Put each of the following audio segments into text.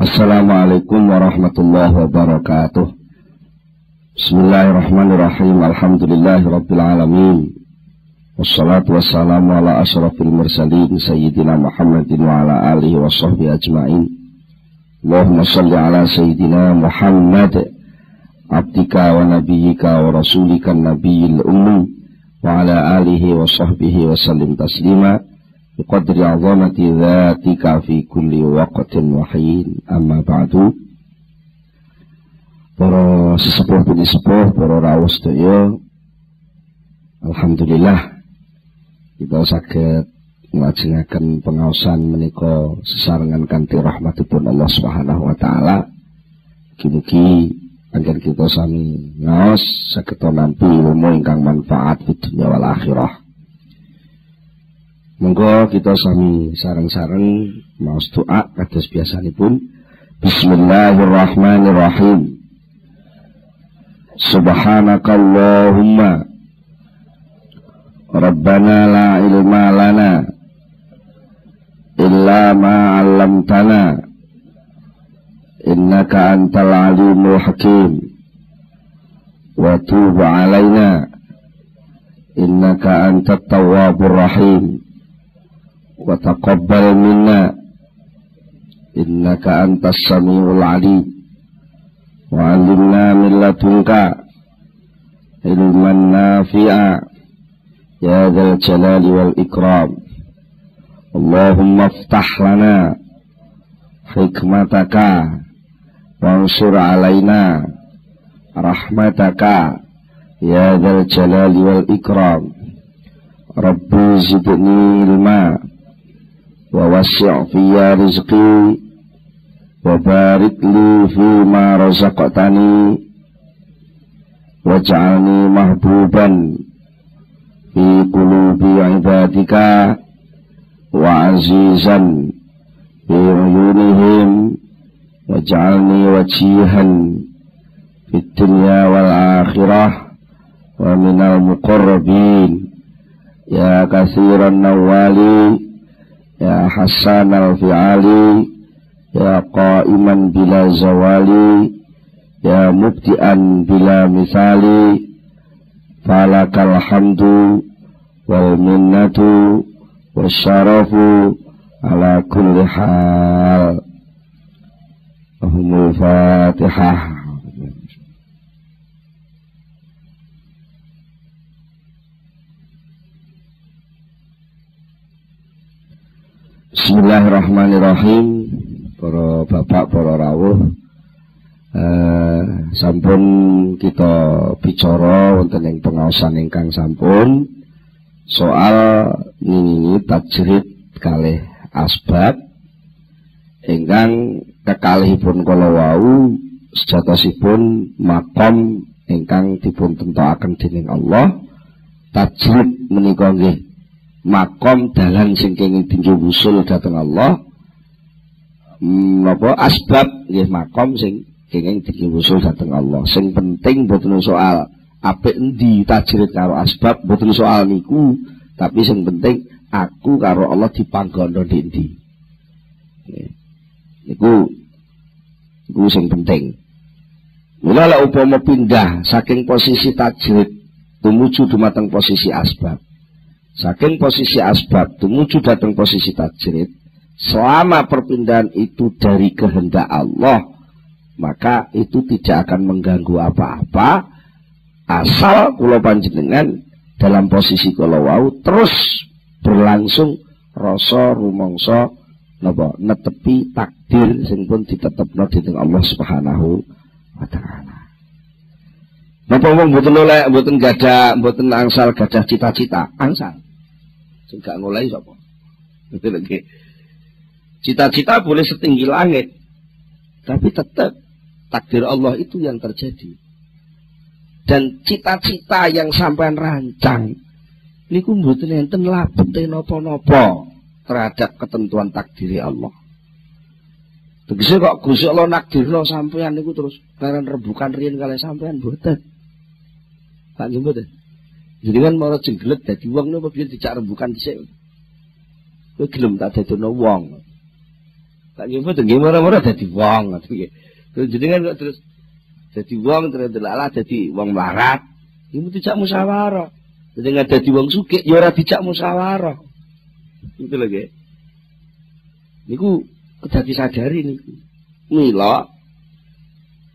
Assalamualaikum warahmatullahi wabarakatuh. Bismillahirrahmanirrahim. Alhamdulillahi rabbil alamin. Wassalatu wassalamu ala asrafil mursalin Sayyidina Muhammadin wa ala alihi wa sahbihi ajma'in Allahumma salli ala Sayyidina Muhammad Abdika wa nabiyika wa rasulika nabiyil ummi Wa ala alihi wa sahbihi wa sallim taslima Azamati dhatika fi kulli waqtin wa hin Amma ba'du Para sesepuh bini sepuh, para rawus Alhamdulillah kita sakit nglajengaken pengawasan menika sesarengan kanthi rahmatipun Allah Subhanahu wa taala. Mugi-mugi agar kita sami ngaos saged nampi ilmu ingkang manfaat di dunia wal akhirah. Monggo kita sami sareng-sareng maos doa kados biasanipun. Bismillahirrahmanirrahim. Subhanakallahumma. Rabbana la ilma lana illa ma 'allamtana. Innaka antal alimul hakim. Wa tub 'alaina. Innaka antat tawwabur rahim wa taqabbal minna innaka antas samiul alim wa 'allimna min ladunka ilman nafi'a يا ذا الجلال والإكرام اللهم افتح لنا حكمتك وانصر علينا رحمتك يا ذا الجلال والإكرام ربي زدني علما ووسع في رزقي وبارك لي فيما رزقتني واجعلني محبوبا fi qulubi ibadika wa azizan fi uyunihim waj'alni wajihan fid dunya wal akhirah wa minal muqarrabin ya hasan al fi'ali ya qa'iman bila zawali ya mubti'an bila misali falakal hamdu wal minnatu wasyarafu Bismillahirrahmanirrahim. Para bapak, para rawuh. Eh, sampun kita bicara wonten ing pengaosan ingkang sampun. Soal nini tajrid kalih asbab. Ingkang kekalihipun kala wau sejatosipun makom ingkang dipun tentokaken dening Allah. Tajrid menika nggih makom dalan sing kenging tinggi usul dhateng Allah hmm, napa asbab nggih makom sing kenging dikiwusul dateng Allah. Sing penting boten soal apik endi tajrid karo asbab boten soal niku, tapi sing penting aku karo Allah dipanggono di endi. Niku niku sing penting. Mula lek upama pindah saking posisi tajrid tumuju dumateng posisi asbab. Saking posisi asbab tumuju datang posisi tajrid, selama perpindahan itu dari kehendak Allah, maka itu tidak akan mengganggu apa-apa asal kula panjenengan dalam posisi kula wau terus berlangsung rasa rumangsa napa netepi takdir sing pun ditetepno dening Allah Subhanahu wa taala. Napa wong mboten oleh mboten gadah mboten angsal gadah cita-cita, angsal. Sing gak ngolehi sapa? Cita-cita boleh setinggi langit, tapi tetap takdir Allah itu yang terjadi. Dan cita-cita yang sampai rancang niku mboten enten labete napa-napa terhadap ketentuan takdir Allah. Tegese kok Gusti Allah nakdirno sampean niku terus karen rebukan riyen kali sampean. Pak nggih mboten. Kan mau jenggelet dadi wong niku biyen dicak rembukan dhisik. Kowe gelem tak dadono wong. Tak nyoba tuh gimana mana dadi wong ngoten nggih. Terus jenengan kok terus dadi wong terus delala dadi wong melarat. Iku tidak musyawarah. Jenengan dadi wong sugih ya ora dijak musyawarah. Itu lho nggih. Niku kedadi sadari niku. Mila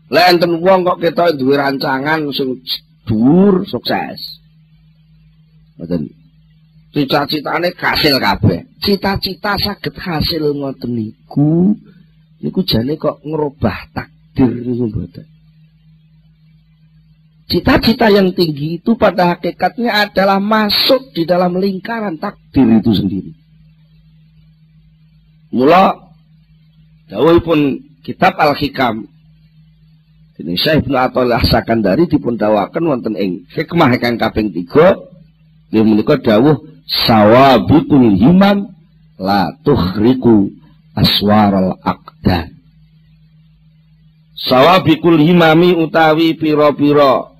Lah enten wong kok kita duwe rancangan sing dhuwur sukses. Ngoten. Cita-citane kasil kabeh. Cita-cita saged hasil ngoten niku niku jane kok ngerubah takdir niku mboten. Cita-cita yang tinggi itu pada hakikatnya adalah masuk di dalam lingkaran takdir itu sendiri. Mula pun kitab Al-Hikam ini Syekh Ibnu Athaillah Sakandari dipun dawaken wonten ing hikmah kaping 3 nggih menika dawuh sawabikul himam la tukhriku aswaral aqdan sawabikul himami utawi pira-pira.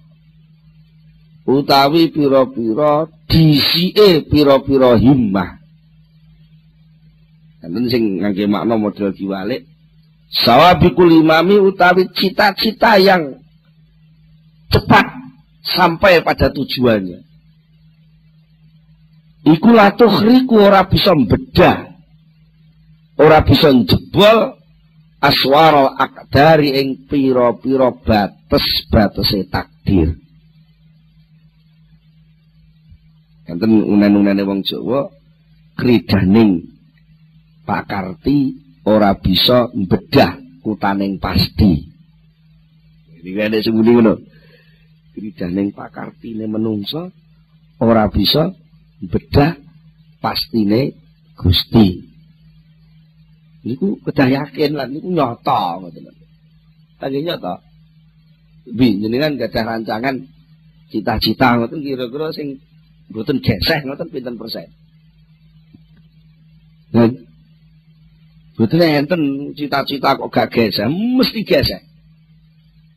Utawi pira-pira disike pira-pira himmah. Enten sing ngangge makna model diwalik. Sawabikul imami utawi cita-cita yang cepat sampai pada tujuannya. Iku latuh riku ora bisa bedah. Ora bisa jebol aswaral akdari ing piro-piro batas-batas takdir. Enten unen-unene wong Jawa kridaning pakarti ora bisa bedah kutaning pasti. Iki ada sembunyi ngono. Kridaning pakartine menungso ora bisa bedah pastine Gusti. Niku kedah yakin lan niku nyata ngoten. Tangge nyata. Bi jenengan gadah rancangan cita-cita ngoten kira-kira sing mboten geseh ngoten pinten persen. Nah, Betul enten cita-cita kok gak gesek, mesti gesek.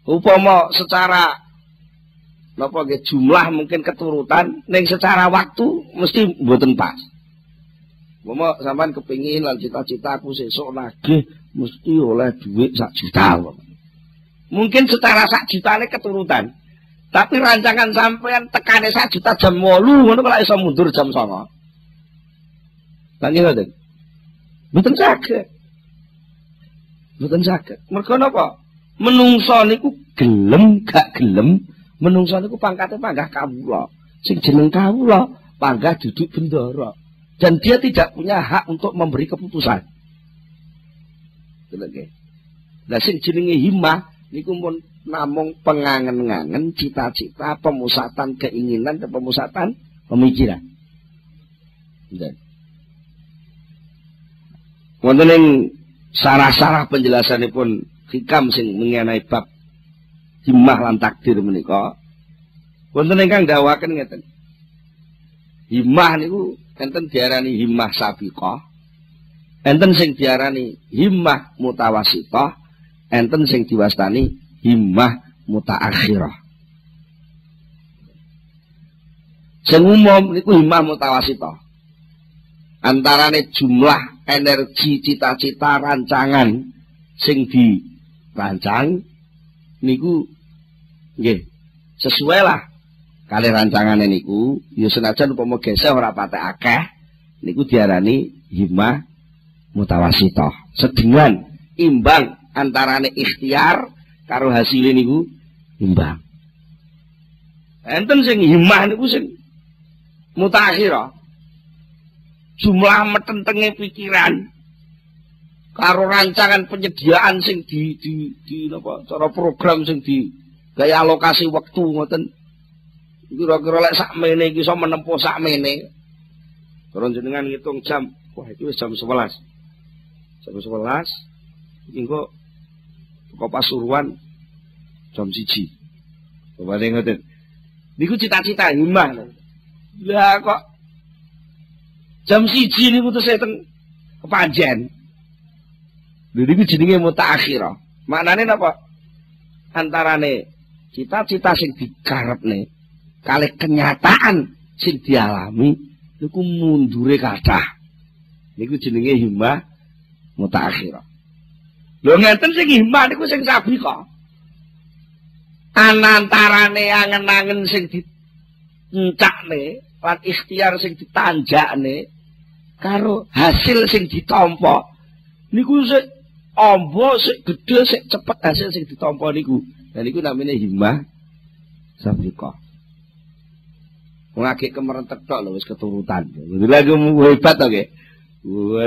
Upama secara napa nggih jumlah mungkin keturutan ning secara waktu mesti mboten pas. Upama sampean kepingin lan cita-cita aku sesuk nagih mesti oleh duit sak juta. Mungkin secara sak jutane keturutan. Tapi rancangan sampean tekane sak juta jam 8 ngono kok iso mundur jam 9. Lan ngoten. Mboten saged. Mboten saged. Mergo napa? Menungso niku gelem gak gelem, menungso niku pangkate panggah kawula. Sing jeneng kawula panggah duduk bendara. Dan dia tidak punya hak untuk memberi keputusan. Oke. Lah sing jenenge himmah niku pun namung pengangen-angen cita-cita, pemusatan keinginan dan pemusatan pemikiran. Nggih. Wonten ing sarah-sarah penjelasanipun hikam sing mengenai bab himmah lan takdir menika wonten ingkang dawaken ngeten. Himmah niku enten diarani himmah sabiqah. Enten sing diarani himmah mutawasithah, enten sing diwastani himmah mutaakhirah. Sing umum niku himmah mutawasithah antarane jumlah energi cita-cita rancangan sing dirancang niku nggih. Sesuai lah. Kali rancangan niku ya senajan upama gesek ora patek akeh niku diarani himah mutawasithah sedengan imbang antarane ikhtiar karo hasil niku imbang. Enten sing himah niku sing mutakhirah jumlah metentenge pikiran karo rancangan penyediaan sing di di di apa cara program sing di gaya alokasi waktu ngoten. Kira-kira lek sak mene iki iso menempuh sak mene terus jenengan ngitung jam. Wah itu jam 11 jam 11 iki kok kok pasuruan jam siji. Coba ngoten. Niku cita-cita himbah lah kok Jam siji niku terus teng kepanjen. Lha niku jenenge mutaakhirah. Maknane napa? Antarane cita-cita sing dikarepne kali kenyataan sing dialami niku mundure kathah. Niku jenenge himmah mutaakhirah. Lho ngeten sing himbah niku sing sabi kok. Anantarane angen-angen sing diencakne lan ikhtiar sing ditanjakne karo hasil sing ditampa niku sik amba sik gedhe sik cepet hasil sing ditampa niku. Dan niku namanya himbah sabrika. Wong akeh kemerentek tok lho wis keturutan. Lagi hebat to nggih.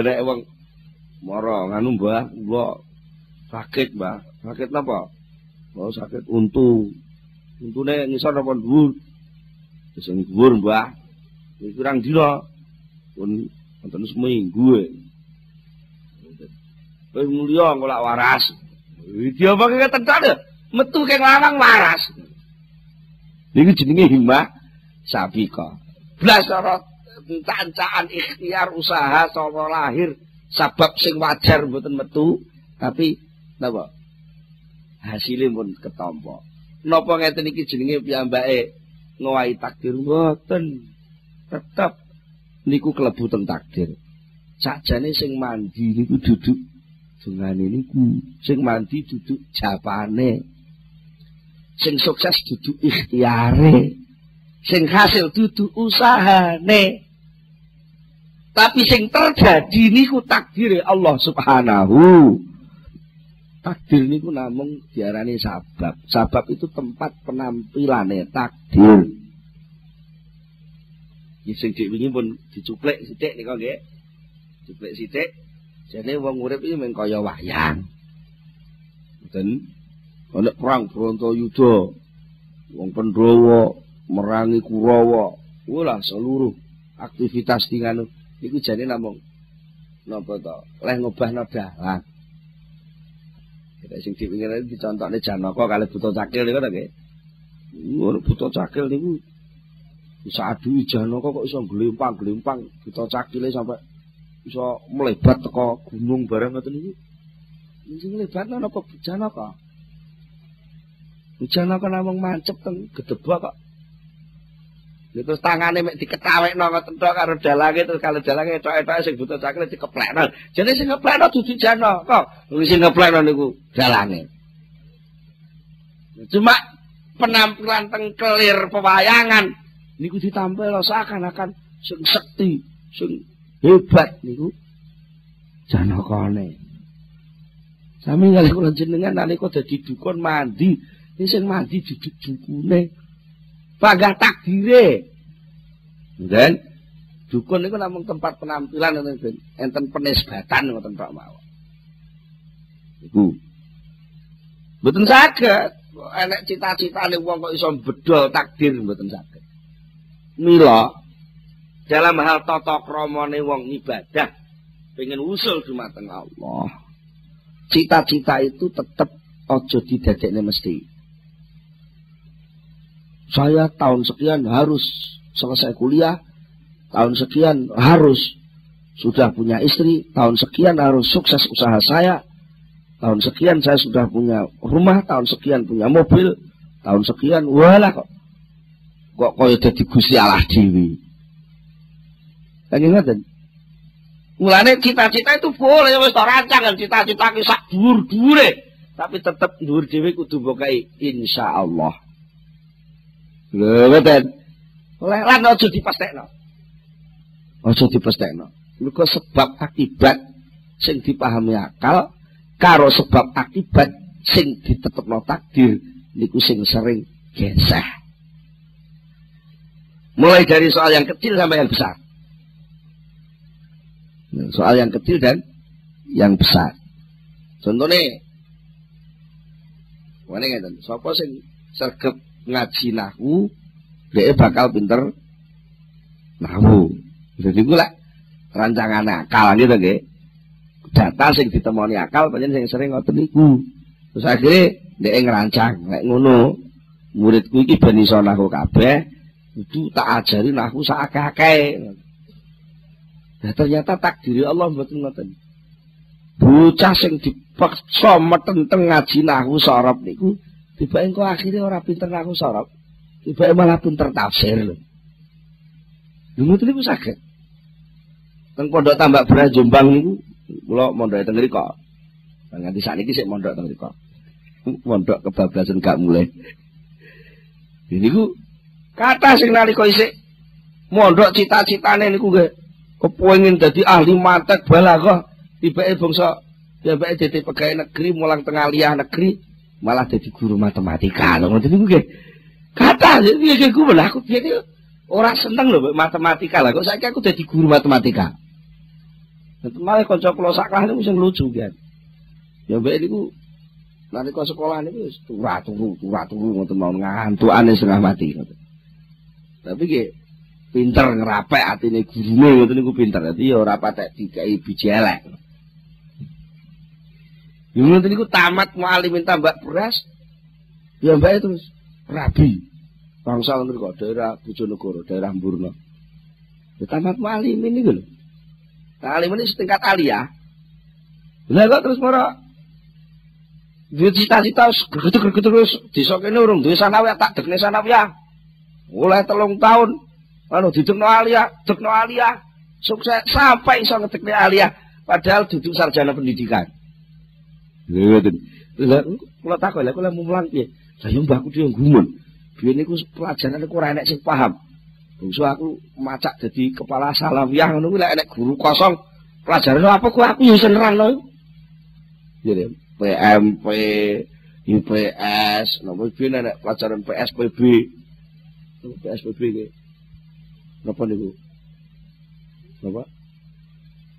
Nek wong mara nganu Mbah, kula sakit, Mbah. Sakit napa? Oh, sakit untu. Untune ngisor apa dhuwur? Wis dhuwur, Mbah. Iki kurang dina. Pun wonten seminggu. Wis mulya kok waras. Iki apa ketentan? Metu keng lawang waras. Iki jenenge himbah sabika. Blas cara tancaan ikhtiar usaha saka lahir sabab sing wajar mboten metu tapi napa? Hasilnya pun ketompo. Napa ngeten iki jenenge piyambake ngowahi takdir? Mboten. Tetep niku klebu teng takdir. Sakjane sing mandi niku duduk dungane niku. Sing mandi duduk japane sing sukses duduk ikhtiare sing hasil duduk usahane tapi sing terjadi niku takdir Allah Subhanahu takdir niku namung diarani sabab sabab itu tempat penampilannya takdir Ya sing wingi pun dicuplek sithik nika nggih. Cuplek sithik. Jane wong urip iki mung kaya wayang. Mboten ana perang Brontoyuda. Wong Pandhawa merangi Kurawa. Wala seluruh aktivitas di nganu iku jane namung napa to? Leh ngobahno dalan. Kita sing dipikir dicontohne Janaka kalih Buta Cakil niku to nggih. Ngono Buta Cakil niku bisa adu Janaka kok iso glempang-glempang Buta Cakile sampai iso melebat teko gunung bareng ngoten niku. Sing mlebatno napa Janaka? Janaka namung mancep teng gedebak kok Terus tangane mek diketawekno ngoten tok karo dalange terus kalau dalange etok-etok sing butuh cakle dikeplekno. Jadi sing ngeplekno dudu jana kok. Sing ngeplekno niku dalange. Cuma penampilan teng kelir pewayangan niku ditampil seakan-akan sing sekti, sing hebat niku janakane. Sami kali kula jenengan nalika dadi dukun mandi, sing mandi duduk dukune. bangga takdire. Dan dukun itu namung tempat penampilan enten enten penisbatan ngoten Pak mawon. Iku. Mboten saged enek cita-citane wong kok iso bedol takdir mboten saged. Mila dalam hal tata kramane wong ibadah pengen usul dumateng Allah. Cita-cita itu tetap ojo didadekne mesti. Saya tahun sekian harus selesai kuliah, tahun sekian harus sudah punya istri, tahun sekian harus sukses usaha saya, tahun sekian saya sudah punya rumah, tahun sekian punya mobil, tahun sekian, walah kok kok kaya dadi Gusti Allah dewi. Kan ngoten. Mulane cita-cita itu boleh wis rancang cita-cita ki sak dhuwur-dhuwure, tapi tetep dhuwur dhewe kudu mbok insyaallah. Lho mboten. Lan aja dipestekno. Aja dipestekno. Mergo sebab akibat sing dipahami akal karo sebab akibat sing ditetepno takdir niku sing sering geseh. Mulai dari soal yang kecil sampai yang besar. Soal yang kecil dan yang besar. Contohnya, mana sapa sing sergap ngaji nahu dia bakal pinter nahu jadi gue lah rancangan akal gitu ge data sing ditemoni akal banyak sing sering ngotot niku. Terus akhirnya dia ngerancang kayak ngono. Muridku iki ben iso nahu kabeh itu tak ajari nahu sakake nah ternyata takdir Allah mboten ngoten. Bocah sing dipaksa metenteng ngaji nahu sorop niku tiba engkau akhirnya orang pinter aku sorok tiba malah pinter tafsir lho Dulu itu sakit. Teng pondok tambak beras Jombang niku kula mondok teng mriku. Nganti sakniki sik mondok to kok. Mondok kebablasan gak mulai. Ini ku kata sing nalika isik mondok cita-citane niku nggih kepengin dadi ahli matek balaghah tibake bangsa ya bae dadi pegawai negeri mulang tengah liah negeri malah dadi guru matematika. Lho ngoten niku nggih. Kata piye ge ku aku piye ora seneng lho matematika. Lah kok saiki aku dadi guru matematika? Malah kanca kula sak kelas niku sing lucu kan ya bae niku nalika sekolah niku wis turu turu turu ngoten mau ngantukane setengah mati tapi ki pinter ngerapek atine gurune ngoten niku pinter. Dadi ya ora patek dikai biji. Yo ngoten niku tamat mualimin tambak beras. Ya mbak terus rabi. Bangsa ngoten kok daerah Bojonegoro, daerah Mburno. Ya tamat mualimin niku lho. Alim ini setingkat aliyah. Lah kok terus mara Dia cita-cita gergetuk-gergetuk terus desa kene urung duwe sanawiyah tak dekne sanawiyah. Mulai telung tahun anu didekno alia, dekno alia, sukses sampai iso ngedekne alia padahal duduk sarjana pendidikan. Lha lha kula takon lha kula mulang piye? Lah yo mbahku dhewe gumun. Biyen niku pelajaran iku ora enek sing paham. Bungsu aku macak dadi kepala salawiyah ngono kuwi lek enek guru kosong pelajaran apa ku aku yo senerangno. Jadi PMP, IPS, nopo biyen enek pelajaran PSPB. PSPB iki. Napa niku? Napa?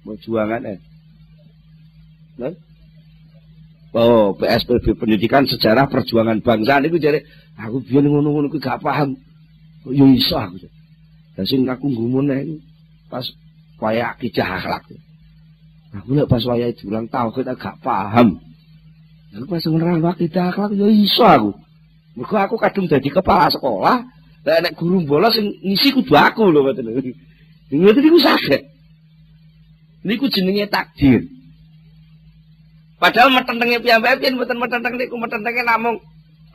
Perjuangan eh. Nah? Oh, PSBB pendidikan sejarah perjuangan bangsa niku jare aku biyen ngono-ngono kuwi gak paham. Yo iso aku. Dan sing aku ngumun pas waya akidah akhlak. Aku lek pas waya diulang kita gak paham. Aku pas ngerang akidah akhlak yo iso aku. Mergo aku kadung dadi kepala sekolah, Lah nek guru bolos sing ngisi kudu aku lho ngoten. Niku saged. Niku jenenge takdir. Padahal metentenge piyambake pian mboten metenteng niku metentenge namung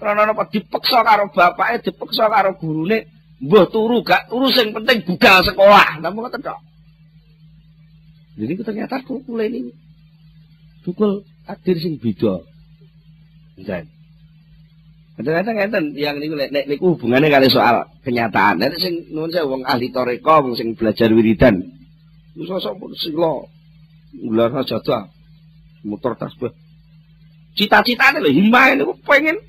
krana napa dipeksa karo bapake, dipeksa karo gurune, mbuh turu gak turu sing penting budal sekolah. Namung ngoten tok. Jadi ternyata tukul ini tukul takdir sing beda. Enggak. Kadang-kadang ngeten yang niku nek niku hubungane kali soal kenyataan. Nek sing nuwun saya wong ahli toreko, wong sing belajar wiridan. Sosok pun sila ular jatuh motor tasbih. Cita-citane lho himae niku pengen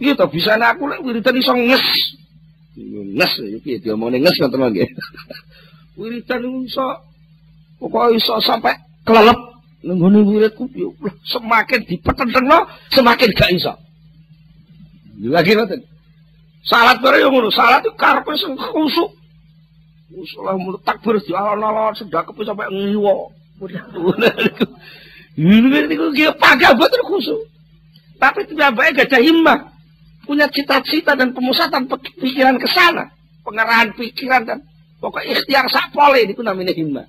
iya to bisa aku lek wiridan iso nges. Nges piye diomongane nges ngoten nggih. wiridan niku iso pokoke iso sampai kelelep nenggone wiridku semakin dipetentengno semakin gak iso. lagi ngoten. Salat bare yo ngono, salat itu karepe sing khusuk. Usulah mulut takbir di alon-alon sedekap sampai ngiwo. Niku ki pagah boten khusuk. Tapi tidak baik gak ada himmah. Punya cita-cita dan pemusatan pikiran ke sana. Pengerahan pikiran dan pokok ikhtiar sapole niku namanya himmah.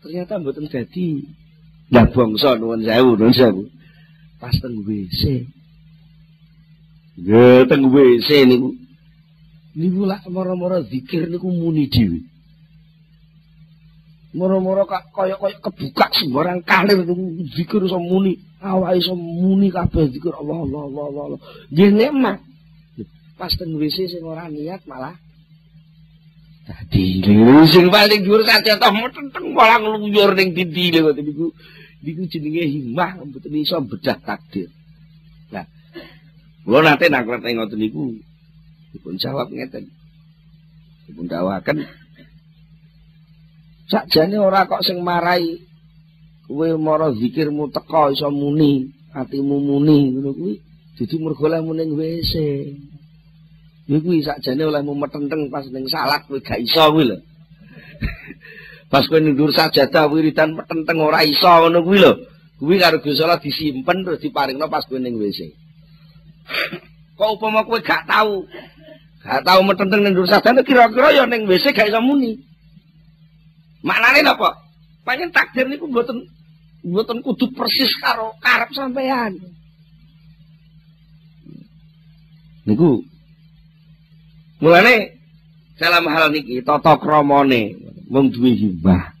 Ternyata mboten dadi. Lah bangsa nuwun sewu, nuwun sewu. Pas teng WC. Ya teng WC niku. Niku lak mara-mara zikir niku muni dhewe. Mara-mara kaya-kaya kebuka sembarang kalir zikir iso muni, awak iso muni kabeh zikir Allah Allah Allah Allah. Nggih nikmat. Pas teng WC sing ora niat malah Dadi sing paling dhuwur saja toh meteng malah ngluyur ning dindi lho niku. Niku jenenge himmah mboten iso bedah takdir. Kula nate nak ngoten niku dipun jawab ngeten. Dipun dawaken sakjane ora kok sing marai kowe mara zikirmu teko iso muni, atimu muni ngono kuwi dudu mergo lemu ning WC. Niku sakjane olehmu metenteng pas ning salat kowe gak iso kuwi lho. pas kowe dhuwur sajadah wiridan metenteng ora iso ngono kuwi lho. Kuwi karo Gusti Allah disimpen terus diparingno pas kowe ning WC. Kok upama kowe gak tahu. Gak tahu metenteng ning sadane kira-kira ya ning WC gak iso muni. Maknane napa? Panjen takdir niku mboten mboten kudu persis karo karep sampean. Niku mulane dalam hal niki tata kramane wong duwe himbah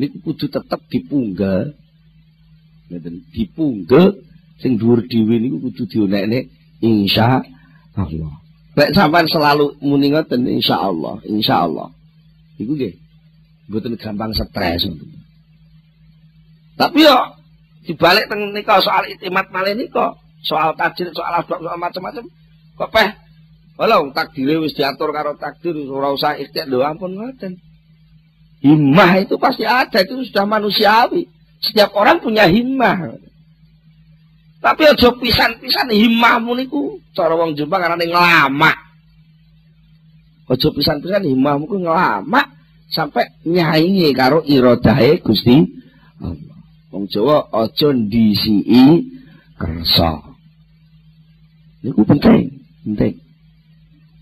niku kudu tetep dipunggal Ngeten dipunggel sing dhuwur dhewe niku kudu dionekne insya Allah. Lek sampean selalu muni ngoten insyaallah, insyaallah. Iku nggih mboten gampang stres. Tapi yo dibalik teng nika soal itimat malih nika, soal tajir, soal asbab, soal macam-macam. Kok peh Walau takdir wis diatur karo takdir ora usah ikhtiar lho ampun ngoten. Himmah itu pasti ada, itu sudah manusiawi. Setiap orang punya himmah. Tapi aja pisan-pisan himmahmu niku cara wong Jombang karena ngelama. Aja pisan-pisan himmahmu ku ngelama sampai nyaingi karo iradahe Gusti Allah. Wong Jawa aja ndisiki kersa. Niku penting, penting.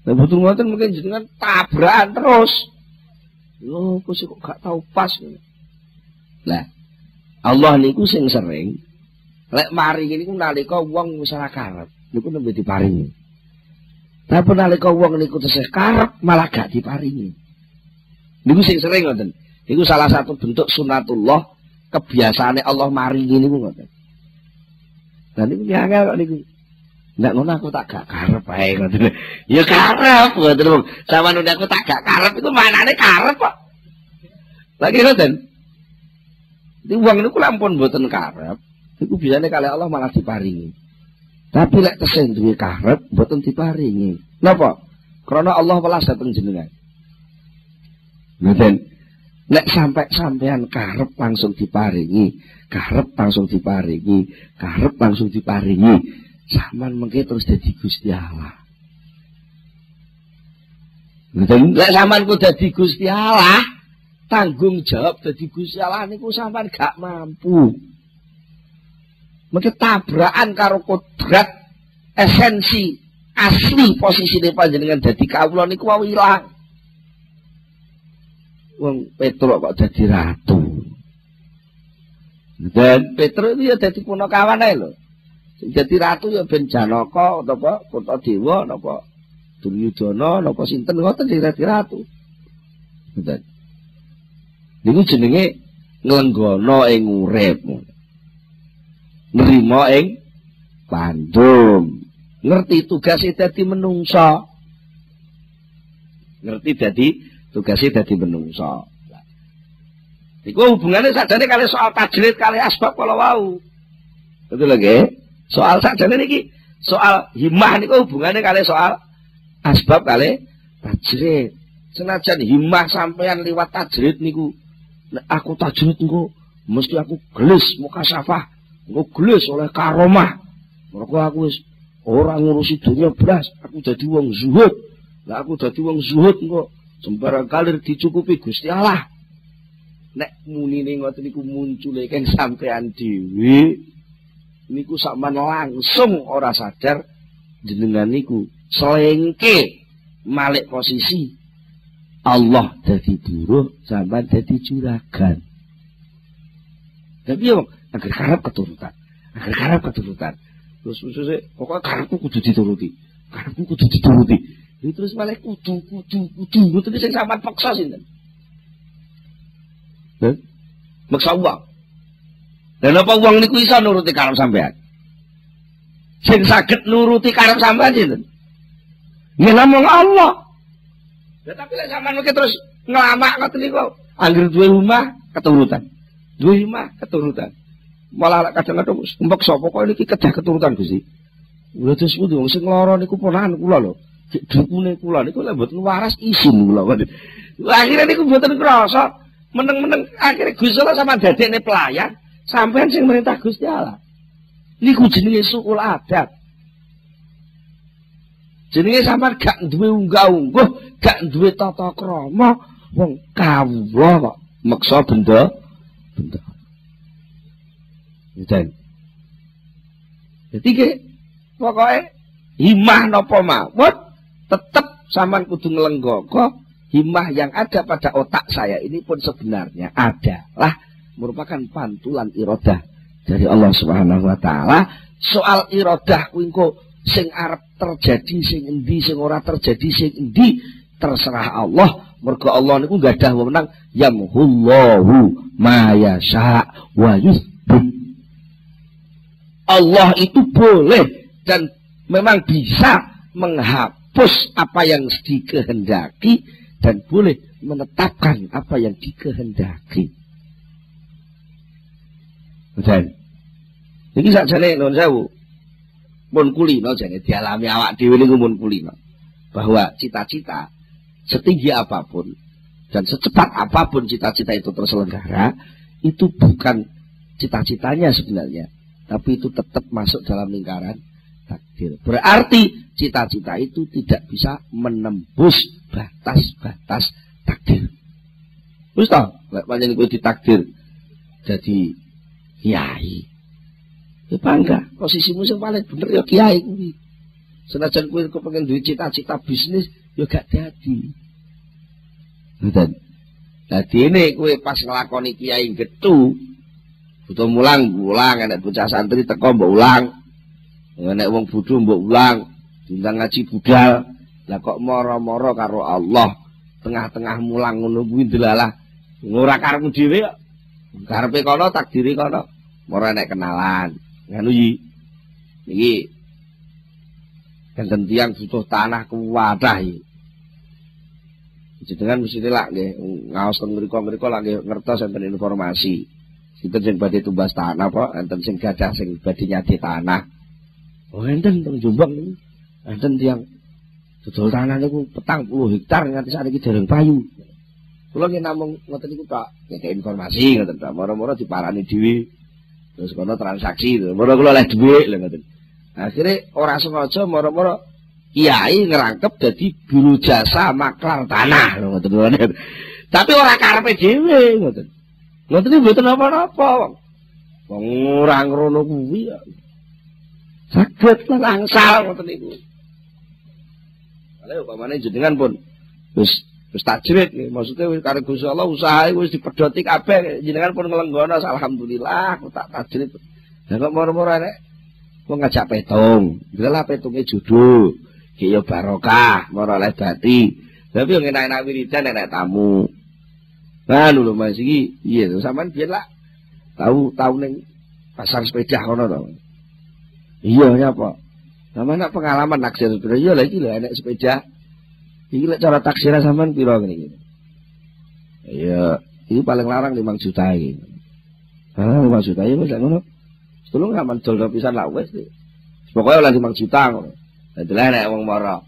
Lah betul ngoten mungkin jenengan tabrakan terus. Loh, kok kok gak tahu pas. Lah, Allah niku sing sering lek mari niku nalika wong wis ora karep, niku nembe diparingi. Tapi nalika wong niku tesih karep malah gak diparingi. Niku sing sering ngoten. Niku salah satu bentuk sunatullah kebiasaane Allah maringi niku ngoten. Lah niku angel kok niku. Ndak ngono aku tak gak karep ae ngoten. Ya karep ngoten. Sama nune aku tak gak karep itu manane karep kok. Lagi ngoten. Di wong niku lampun mboten karep, iku bisane kali Allah malah diparingi. Tapi lek tesih duwe karep mboten diparingi. Napa? Karena Allah welas dateng jenengan. Ngoten. Nek sampai sampean karep langsung diparingi, karep langsung diparingi, karep langsung diparingi. Saman mengke terus jadi Gusti Allah. Lek sampean ku dadi Gusti Allah, tanggung jawab dadi Gusti Allah niku sampean gak mampu. Mengke tabrakan karo kodrat esensi asli posisi panjenengan dadi kawula niku wau ilang. Wong Petruk kok dadi ratu. Dan Petruk itu ya dadi punakawan ae lho. Jadi ratu ya ben Janaka napa Dewa napa Duryudana napa sinten ngoten dadi ratu. Ngoten. Niku jenenge nglenggana ing urip. Nrimo ing pandum. Ngerti tugasé dadi menungsa. Ngerti dadi tugasé dadi menungsa. Iku hubungannya sajane kali soal tajrid kali asbab kalau wau. Betul lagi? Soal sakjane niki soal himmah niku hubungannya kali soal asbab kali tajrid. Senajan himmah sampean liwat tajrid niku aku tajrid niku mesti aku gelis muka safah, aku gelis oleh karomah. Mereka aku wis ora ngurusi dunia beras, aku jadi wong zuhud. Lah aku jadi wong zuhud kok sembarang kalir dicukupi Gusti Allah. Nek munine ngoten niku muncul keng sampean dhewe niku sampean langsung ora sadar jenengan niku selengke malik posisi Allah jadi buruh sampean jadi juragan. Tapi yo agar karep keturutan, agar karep keturutan. Terus terus pokoknya karepku kudu dituruti. Karepku kudu dituruti. Ini terus malah kudu kudu kudu kudu sing sampean paksa sinten. Maksa uang. Dan apa uang niku nuruti karep sampean? Sing saged nuruti karep sampean sinten? Ya namung Allah. Ya tapi lek sampean mungkin terus ngelamak ngoten niku, anggere rumah keturutan. Duwe rumah keturutan. Malah kadang-kadang mbok sapa kok niki kedah keturutan Gusti. Lha terus kudu sing lara niku ponakan kula lho. Dukune kula niku lek mboten waras isin kula. Akhirnya niku mboten krasa. Meneng-meneng akhirnya Gusti Allah sama dadekne pelayan Sampean sing merintah Gusti Allah. Niku jenenge sukul adat. Jenenge sampean gak duwe unggah-ungguh, gak duwe tata krama, wong kawula kok meksa benda benda. Ngeten. Jadi ke, pokoknya himah nopo mawon tetep sampean kudu nglenggoko himah yang ada pada otak saya ini pun sebenarnya adalah merupakan pantulan irodah dari Allah Subhanahu wa taala. Soal irodah kuwi sing arep terjadi sing endi sing ora terjadi sing endi terserah Allah. Mergo Allah niku gadah wewenang yamhullahu ma yasha wa. Allah itu boleh dan memang bisa menghapus apa yang dikehendaki dan boleh menetapkan apa yang dikehendaki. Dan ini sakjane non sewu pun kulino jane dialami awak dhewe niku pun bahwa cita-cita setinggi apa pun dan secepat apa pun cita-cita itu terselenggara itu bukan cita-citanya sebenarnya tapi itu tetap masuk dalam lingkaran takdir. Berarti cita-cita itu tidak bisa menembus batas-batas takdir. Wis ta, lek pancen kuwi ditakdir jadi kiai. Ya bangga, posisimu sing paling bener ya kiai kuwi. Senajan kuwi pengen duwe cita-cita bisnis ya gak dadi. Ngoten. Dadi ini kuwi pas nglakoni kiai getu, butuh mulang, mulang, enak bocah santri teko mbok ulang. Enak wong bodho mbok ulang, diundang ngaji budal. Lah kok moro-moro karo Allah tengah-tengah mulang ngono kuwi delalah. Ora karepmu dhewe kok. Karepe kono takdiri kono. Moro enek kenalan. Ngono iki. Iki Kenten tiang butuh tanah kuwadah iki. Jenengan mesti lak nggih ngaos teng mriku-mriku lak nggih ngertos enten informasi. Sinten sing badhe tumbas tanah apa enten sing gadah sing badhe nyadi tanah. Oh enten teng Jombang niku. Enten tiang dodol tanah niku petang puluh hektar nganti sakniki dereng payu. Kula nggih namung ngoten niku Pak, ngekek informasi ngoten Pak. Moro-moro diparani dhewe. Terus kono transaksi, moro kula oleh dhuwit lho ngoten. Akhirnya orang sengaja moro-moro kiai ngerangkep jadi buru jasa maklar tanah lho ngoten. Tapi orang karepe dhewe ngoten. Ngoten iki mboten apa-apa. Wong ora ngono kuwi ya. Saged langsal ngoten niku. Kalau upamane jenengan pun wis wis tajrid maksudnya wis karo Gusti Allah usaha wis dipedhoti kabeh jenengan pun nglenggono alhamdulillah aku tak tajrid. Lah kok moro-moro nek wong ngajak petung, lah petunge judul, yo barokah, moro oleh dadi. Tapi yang enak-enak wiridan enak tamu. Nah lho Mas iki iya sampean biyen lah tahu tahu ning pasar sepeda kono to. Iya ya apa? Sama nak pengalaman naksir sepeda iya lagi lho enek sepeda. Iki lek cara taksir sampean piro ngene iki? Iya, ini paling larang 5 juta iki. Ah 5 juta ya wis ngono. Tulung gak mendol pisan lah wis. Pokoke oleh 5 juta ngono. Dadi nek wong mara.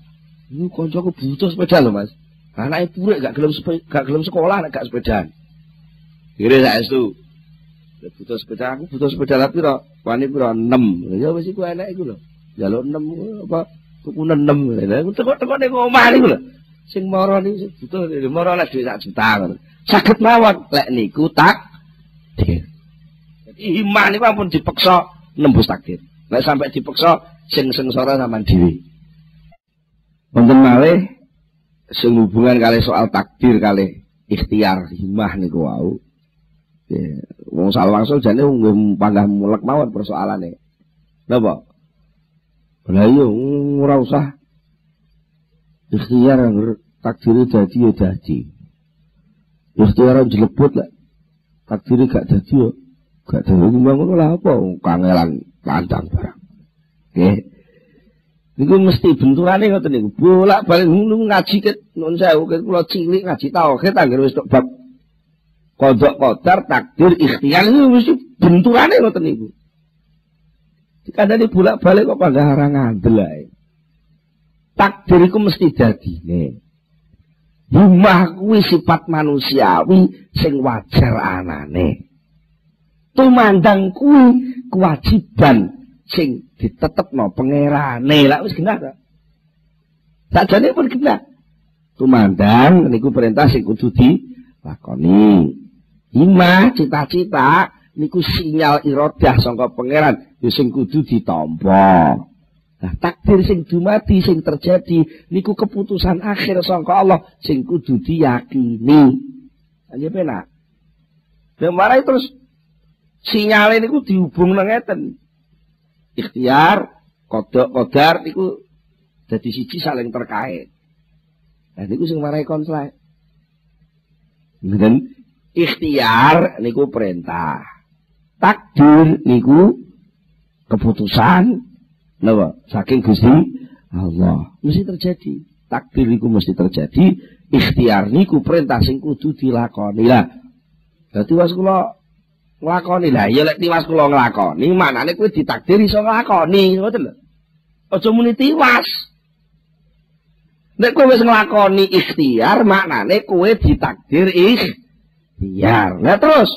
Ini kancaku butuh sepeda lho Mas. Anaknya purek gak gelem gak gelem sekolah nek gak sepedaan. Kira saestu. Lek butuh sepeda aku butuh sepeda tapi ro wani piro 6. Ya wis iku enak iku lho. Jaluk 6 apa tuku 6. Lha aku teko-teko ning omah niku lho. Sing mara niku butuh mara lek dhuwit sak juta ngono. Saged mawon lek niku tak Jadi iman niku ampun dipeksa nembus takdir. Lek sampai dipeksa sing sengsara sampean dhewe. Wonten malih sing hubungan kali soal takdir kali ikhtiar himah niku wau. Ya, wong salwangsul jane nggih panggah mulek mawon persoalane. Napa? Lah iya ora usah ikhtiar takdir dadi ya dadi. Ikhtiar jelebut lah. Takdir gak dadi yo gak dadi ngono lah apa kangelan kandang barang. Nggih. Niku mesti benturane ngoten niku. Bolak-balik ngaji ket nun sewu ket kula cilik ngaji tauhid anggere wis tok bab kodok kodar takdir ikhtiar itu mesti benturane ngoten niku. Kadane bolak-balik kok pada harang ngandel ae. Takdir iku mesti dadine. Himah kuwi sifat manusiawi sing wajar anane. Tumandang kuwi kewajiban sing ditetepno pangerane lak wis genah ta sakjane pun genah tumandang niku perintah sing kudu dilakoni himah cita-cita niku sinyal iradah sangka pangeran ya sing kudu ditampa Nah, takdir sing dumadi sing terjadi niku keputusan akhir sangka Allah sing kudu diyakini. Aja penak. Yang marah terus sinyal niku dihubung nang ngeten ikhtiar, kodok, kodar itu jadi siji saling terkait. Nah niku sing marai konflik. Dan ikhtiar niku perintah. Takdir niku keputusan. Napa? Saking Gusti Allah. Mesti terjadi. Takdir iku mesti terjadi. Ikhtiar niku perintah sing kudu dilakoni. Lah dadi was kula nglakoni. Lah ya lek tiwas kula nglakoni manane kuwi ditakdir iso nglakoni. Ngoten lho. Aja muni tiwas. Nek kowe wis nglakoni ikhtiar maknane kowe ditakdir ikhtiar lah terus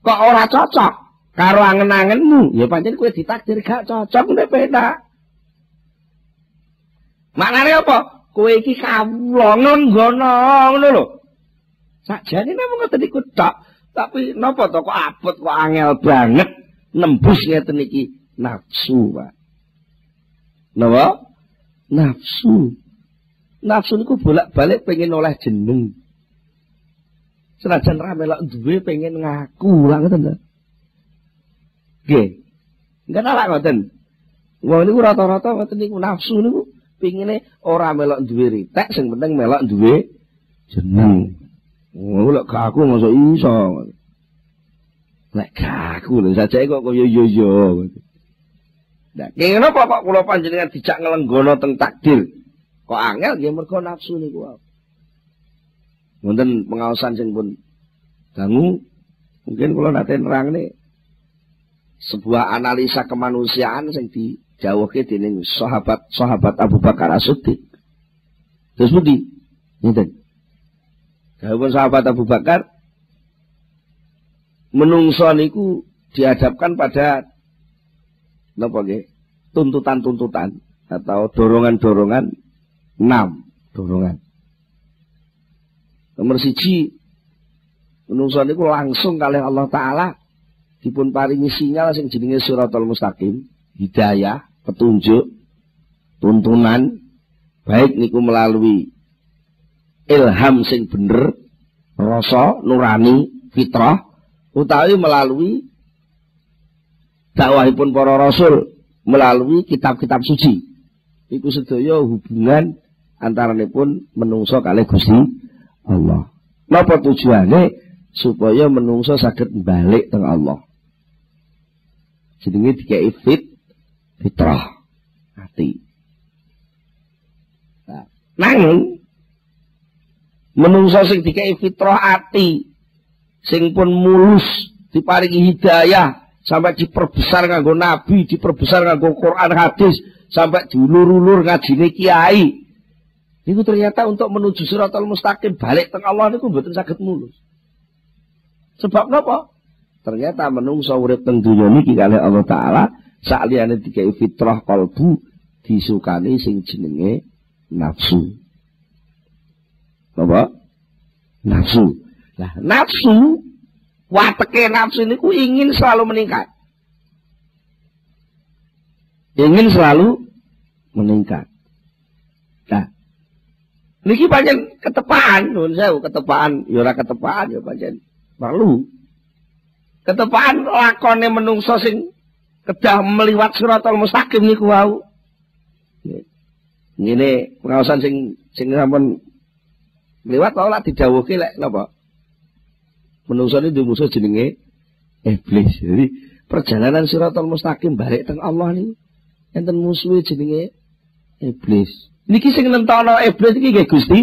kok ora cocok karo angen-angenmu ya pancen kowe ditakdir gak cocok nek penak maknane apa kowe iki kawula ngono ngono lho sakjane namung ngoten iku tok Tapi napa to kok abot kok angel banget nembus ngeten iki nafsu, Pak. Napa? Nafsu. Nafsu niku bolak-balik pengen oleh jeneng. Senajan ra melok duwe pengen ngaku lah ngoten to. Nggih. Enggak salah ngoten. Wong niku rata-rata ngoten niku nafsu niku pengine ora melok duwe ritek sing penting melok duwe jeneng. Oh, lek aku masa iso. Lek aku lho saja kok kaya yo yo. Nah, kene apa kok kula panjenengan dijak ngelenggono teng takdir? Kok angel ya mergo nafsu niku. Wonten pengawasan sing pun dangu mungkin kula nate nerangne sebuah analisa kemanusiaan sing dijawabke dening sahabat-sahabat Abu Bakar As-Siddiq. Terus budi, ngeten. Dawuh sahabat Abu Bakar menungso niku dihadapkan pada napa nggih? tuntutan-tuntutan atau dorongan-dorongan enam dorongan. Nomor siji menungso niku langsung kali Allah taala dipun paringi sinyal sing jenenge suratul mustaqim, hidayah, petunjuk, tuntunan baik niku melalui ilham sing bener, rasa nurani fitrah utawi melalui dakwahipun para rasul melalui kitab-kitab suci. Iku sedaya hubungan antaranipun menungso kalih Gusti Allah. Napa tujuane supaya menungso saged balik teng Allah. Jenenge dikai fit fitrah hati. Nah, menungso sing dikai fitrah ati sing pun mulus diparingi hidayah sampai diperbesar nganggo nabi diperbesar nganggo Quran hadis sampai diulur-ulur ngajine kiai itu ternyata untuk menuju suratul mustaqim balik teng Allah niku mboten saged mulus sebab napa ternyata menungso urip teng dunya niki kalih Allah taala sakliyane dikai fitrah kalbu disukani sing jenenge nafsu apa? Nafsu. Nah, nafsu, wateke nafsu ini ku ingin selalu meningkat. Ingin selalu meningkat. Nah, niki pancen ketepaan, nuwun sewu ketepaan, ya ora ketepaan ya pancen perlu. Ketepaan lakone menungso sing kedah meliwat suratul mustaqim niku wau. Ngene pengawasan sing sing sampun Lewat tau lah didhawuhke lek napa? Menungso ini musuh jenenge iblis. Jadi perjalanan siratal mustaqim balik teng Allah nih. Enten musuh jenenge iblis. Niki sing nentono iblis iki nggih Gusti?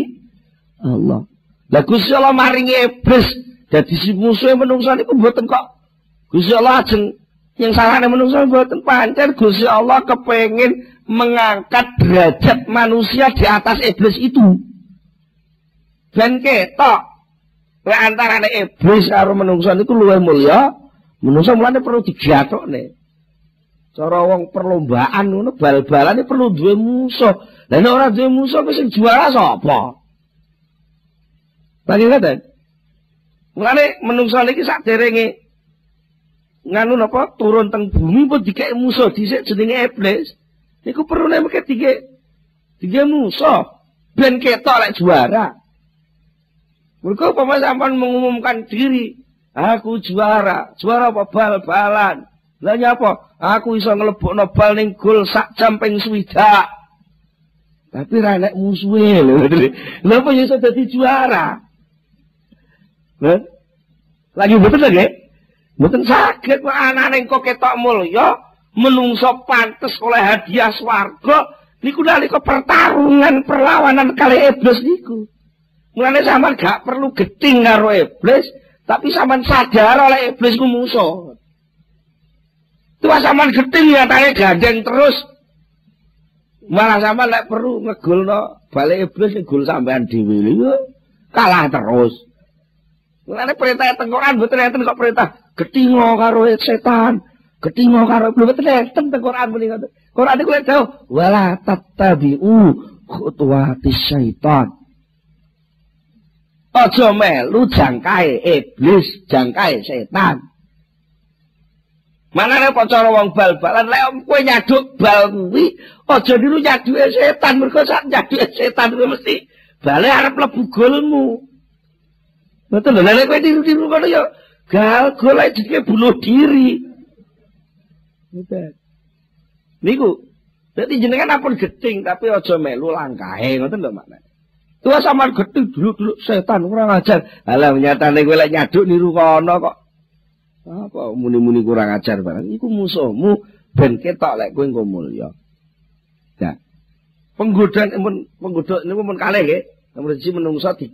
Allah. Lah Gusti Allah maringi iblis. Dadi si musuhe menungso niku mboten kok. Gusti Allah ajeng yang salahnya menungso mboten pancen. Gusti Allah kepengin mengangkat derajat manusia di atas iblis itu. ben ketok. Lek antarane iblis karo menungso niku luwih mulya menungso mulane perlu digatokne cara wong perlombaan ngono bal-balane perlu duwe musuh. Lha nek ora duwe musuh sing juara sapa? Lagi ngaten mulane menungso niki saderenge nganu napa? Turun teng bumi pun dikek musuh dhisik jenenge iblis. Niku perlu nek dikek dikek musuh. Ben ketok lek juara. Mereka umpama sampai mengumumkan diri, aku juara, juara apa bal-balan. Lah apa? Aku iso nglebokno bal ning gol sak jam ping swidak. Tapi ra nek musuhe lho. Lha apa iso dadi juara? Lha lagi betul lagi? Mboten saged kok anane kok ketok mulya, menungso pantes oleh hadiah swarga niku nalika pertarungan perlawanan kali iblis niku. Mulane sampean gak perlu geting karo iblis, tapi sampean sadar oleh iblis ku musuh. Tuwa sampean geting ya tanya gandeng terus. Malah sampean lek perlu ngegulno balik iblis ngegul sampean dhewe lho. Kalah terus. Mulane perintah tengkoran mboten enten kok perintah getingo karo setan. Getingo karo mboten enten tengkoran ngoten. Quran iku lek wala tattabi'u khutuwatis syaitan. Aja melu jangkae iblis, jangkae setan. Manane cara wong bal-balan lek kowe nyaduk bal kuwi aja niru nyaduke setan mergo sak nyaduke setan kuwi mesti bale arep mlebu golmu. Betul lho lek kowe niru-niru ngono ya gal golek jenenge bunuh diri. Niku Jadi jenengan apun geting tapi aja melu langkahe ngoten lho maknane. Tua sama gedhe dulu-dulu setan kurang ajar. Alah nyatane kowe lek nyaduk niru kono kok. Apa muni-muni kurang ajar barang. Iku musuhmu ben ketok lek kowe engko mulya. Ya. Penggodaan pun penggoda niku pun kalih nggih. Nomor siji menungso di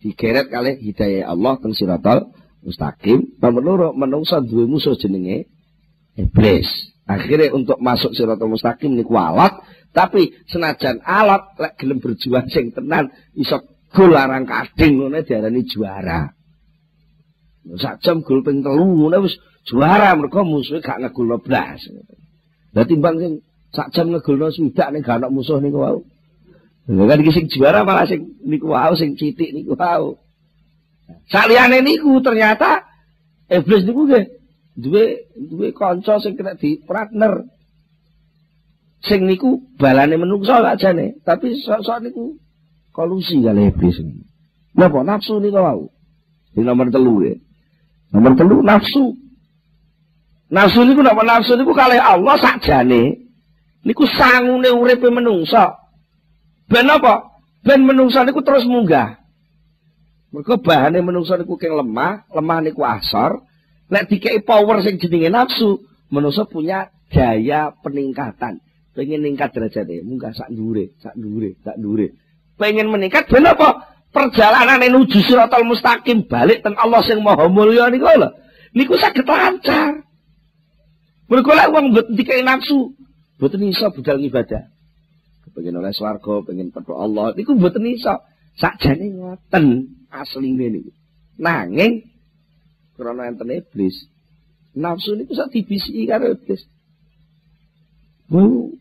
digeret kalih hidayah Allah teng siratal mustaqim. Nomor loro menungso duwe musuh jenenge iblis. Akhirnya untuk masuk siratal mustaqim niku alat tapi senajan alat lek gelem berjuang sing tenan iso gol larang kading ngono diarani juara. Sak jam gol ping 3 ngono wis juara mergo musuhe gak ngegolno blas. Lah timbang sing sak jam ngegolno swidak ning gak ana musuh niku wau. Lha kan iki sing juara malah sing niku wau sing citik niku wau. Saliyane niku ternyata iblis niku nggih duwe duwe kanca sing kena di partner sing niku balane menungso ajane, tapi sok-sok niku kolusi kali iblis. Napa nafsu niku wau? Di nomor telu ya. Nomor telu nafsu. Nafsu niku napa nafsu niku kali Allah sakjane niku sangune uripe menungso. Ben apa? Ben menungso niku terus munggah. Mergo bahane menungso niku keng lemah, lemah niku asor. Nek dikei power sing jenenge nafsu, menungso punya daya peningkatan pengen ningkat derajatnya munggah sak dure sak dure sak dure pengen meningkat ben apa perjalanan menuju siratal mustaqim balik teng Allah sing maha mulya niku lho. Niku saged lancar. Mergo lek wong mboten dikai nafsu mboten iso budal ibadah pengen oleh swarga pengen petuk Allah niku mboten iso. Sakjane ngoten asline niku nanging krana enten iblis nafsu niku sak dibisiki karo iblis. Bu,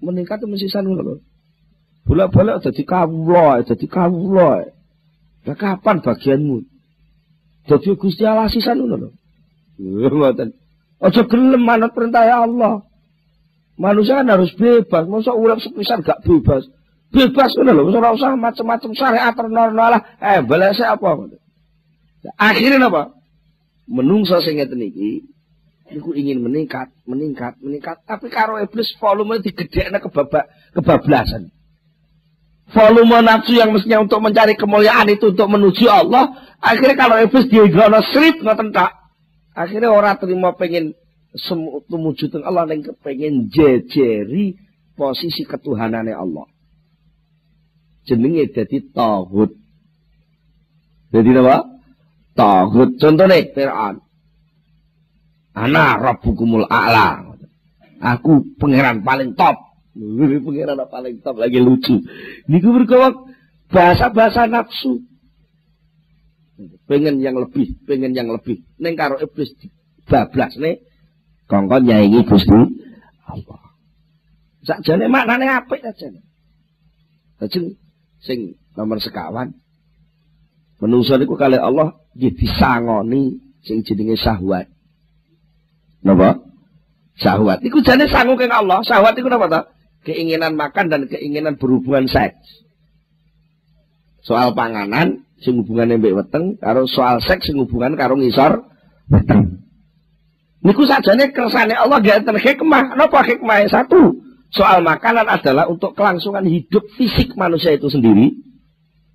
meningkat mesti sanu lho. Bolak-balik dadi kawula, dadi kawula. Lah kapan bagianmu? Dadi Gusti Allah sisan ngono lho. Ngoten. Aja gelem manut perintah Allah. Manusia kan harus bebas, masa urip sepisan gak bebas. Bebas ngono lho, ora usah macam-macam syariat ternormal lah. Eh, balese apa? Akhirnya apa? Menungso sing ngeten iki Iku ingin meningkat, meningkat, meningkat. Tapi karo iblis volume digedekna kebabak, kebablasan. Volume nafsu yang mestinya untuk mencari kemuliaan itu untuk menuju Allah. Akhirnya kalau iblis dia gana serip ngoten tak. Akhirnya orang terima pengen tumuju teng Allah yang pengen jejeri posisi ketuhanannya Allah. Jenenge jadi tauhid. Jadi apa? Tauhid. Contohnya Fir'aun. Ana rabbukumul a'la. Aku pangeran paling top. pangeran paling top lagi lucu. Niku berkawak bahasa-bahasa nafsu. Pengen yang lebih, pengen yang lebih. Neng karo iblis bablas nih. Kongkon nyaingi Gusti Allah. Sakjane maknane apik sajane. Lajeng sing nomor sekawan menungso niku kali Allah nggih disangoni sing jenenge syahwat. Napa? Syahwat. Iku jane sangu keng Allah. Syahwat iku napa ta? Keinginan makan dan keinginan berhubungan seks. Soal panganan sing hubungane mbek weteng karo soal seks sing hubungan karo ngisor weteng. Niku sajane kersane Allah gak enten hikmah. Napa hikmah satu? Soal makanan adalah untuk kelangsungan hidup fisik manusia itu sendiri.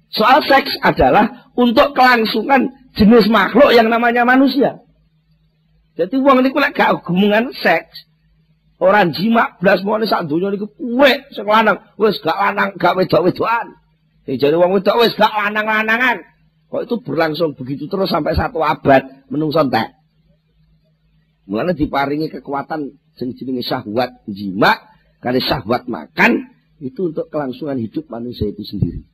Soal seks adalah untuk kelangsungan jenis makhluk yang namanya manusia. Jadi uang niku lek gak hubungan seks, Orang jima blas mone sak donya niku kowe sing lanang, wis gak lanang, gak wedok-wedokan. Sing jare wong wedok gak lanang-lanangan. Kok itu berlangsung begitu terus sampai satu abad menungso entek. Mulane diparingi kekuatan sing jenenge syahwat jima, kali syahwat makan itu untuk kelangsungan hidup manusia itu sendiri.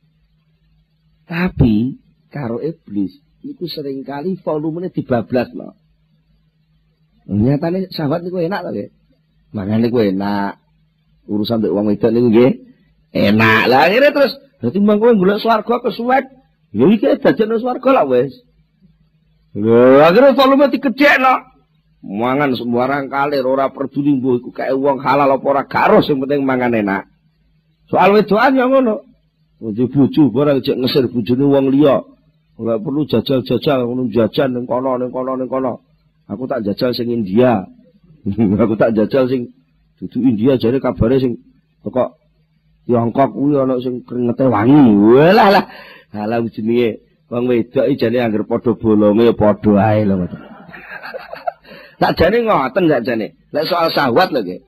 Tapi karo iblis itu sering kali volumenya dibablas loh. Nyatane sahabat niku enak lho, Mangane niku enak. Urusan mbek wong wedok niku nggih enak. Lah akhirnya terus dadi mangko golek swarga kesuwet. Ya iki dadekno swarga lah wis. Lha akhirnya volume digedhekno. Mangan sembarang kali ora peduli iku kae wong halal apa gak sing penting mangan enak. Soal wedokan ya ngono. Di bojo barang cek ngesir bojone wong liya. Ora perlu jajal-jajal ngono jajan ning kono ning kono ning kono. Aku tak jajal sing India. aku tak jajal sing dudu India jare kabare sing teko Tiongkok kuwi ana sing keringete wangi. Walah lah. Halah jenenge wong wedok jane anggere padha bolonge ya padha ae lho. tak jane ngoten gak jane. Lek soal syahwat lho nggih.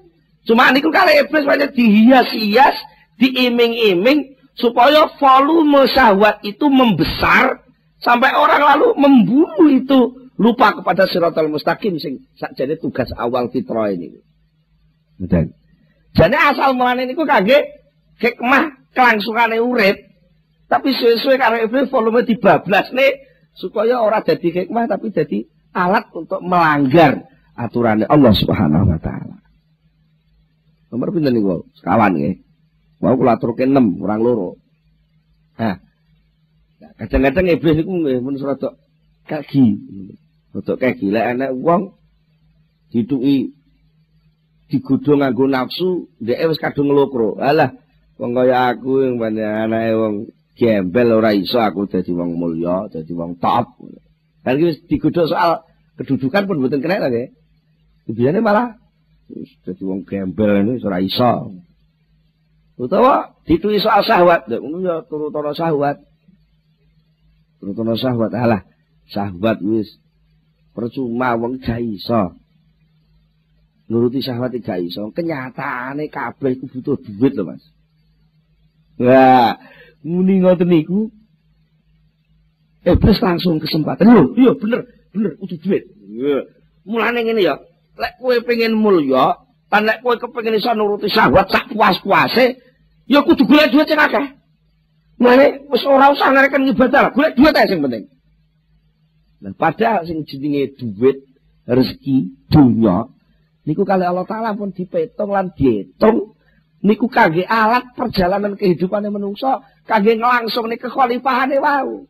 Cuma niku kali iblis banyak dihias-hias, diiming-iming supaya volume syahwat itu membesar sampai orang lalu membunuh itu lupa kepada siratal mustaqim sing sakjane tugas awal fitrah ini. Dan jadi asal mulane niku kangge hikmah kelangsungane urip. Tapi suwe-suwe karo iblis volume dibablas nih supaya ora jadi hikmah tapi jadi alat untuk melanggar aturannya Allah Subhanahu wa taala. Nomor pinten niku? Sekawan nggih. Mau kula aturke 6 kurang loro. Nah, kadang-kadang iblis niku nggih mun kaki. Untuk kayak gila enak uang dituki digodho nganggo nafsu ndek wis kadung nglokro. Alah wong kaya aku yang banyak anake wong gembel ora iso aku dadi wong mulya, dadi wong top. Kan wis digodho soal kedudukan pun mboten kena lagi. Biasanya malah dadi wong gembel ini ora iso. Utawa dituki soal syahwat, ngono ya turut-turut syahwat. Turut-turut syahwat. Alah, syahwat wis percuma wong gak iso. Nuruti syahwat gak iso. Kenyataane kabeh iku butuh duit lho Mas. Wah, muni ngoten niku terus langsung kesempatan. Lho iya bener bener butuh duit. Mulane ngene ya lek kowe pengen mulya lan lek kowe kepengin iso nuruti syahwat sak puas-puase ya kudu golek duit sing akeh. Mulane wis ora usah ngarekan ibadah, golek duit ae sing penting. Nah, padahal sing jenenge duit, rezeki, dunya niku kali Allah taala pun dipetung lan diitung niku kangge alat perjalanan kehidupane menungso, kangge nglangsung nih kekhalifahane wau.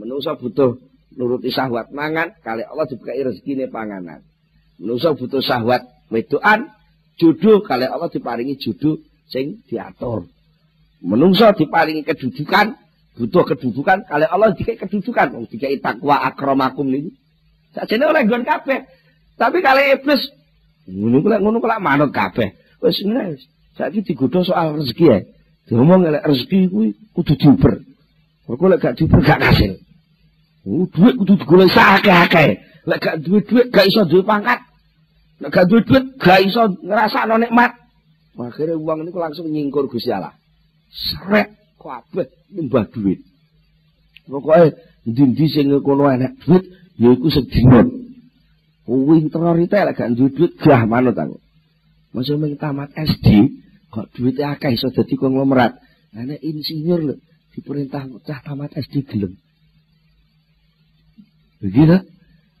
Menungso butuh nuruti syahwat mangan, kali Allah dibukai rezekine panganan. Menungso butuh syahwat wedoan, jodoh kali Allah diparingi jodoh sing diatur. Menungso diparingi kedudukan, butuh kedudukan. Kali Allah dikai kedudukan wong dikai takwa akramakum niku sakjane oleh nggon kabeh. Tapi kali iblis ngono kula ngono kula manut kabeh. Wis wis. Saiki digodho soal rezeki ya diomong lek rezeki kuwi kudu diuber. Kok lek gak diuber gak kasil. Uh, duit kudu digolek akeh-akeh lek gak duit duit gak iso duwe pangkat. Lek gak duit duit gak iso ngrasakno nikmat. Akhirnya uang ini langsung nyingkur Gusti Allah. Srek kabeh nyembah duit. Pokoke ndi-ndi sing kono enek duit ya iku sedina. Kuwi terorite lek gak duwe duit gah manut aku. Masa mung tamat SD kok duwite akeh iso dadi konglomerat. Ana insinyur lho diperintah cah tamat SD gelem. Begitu.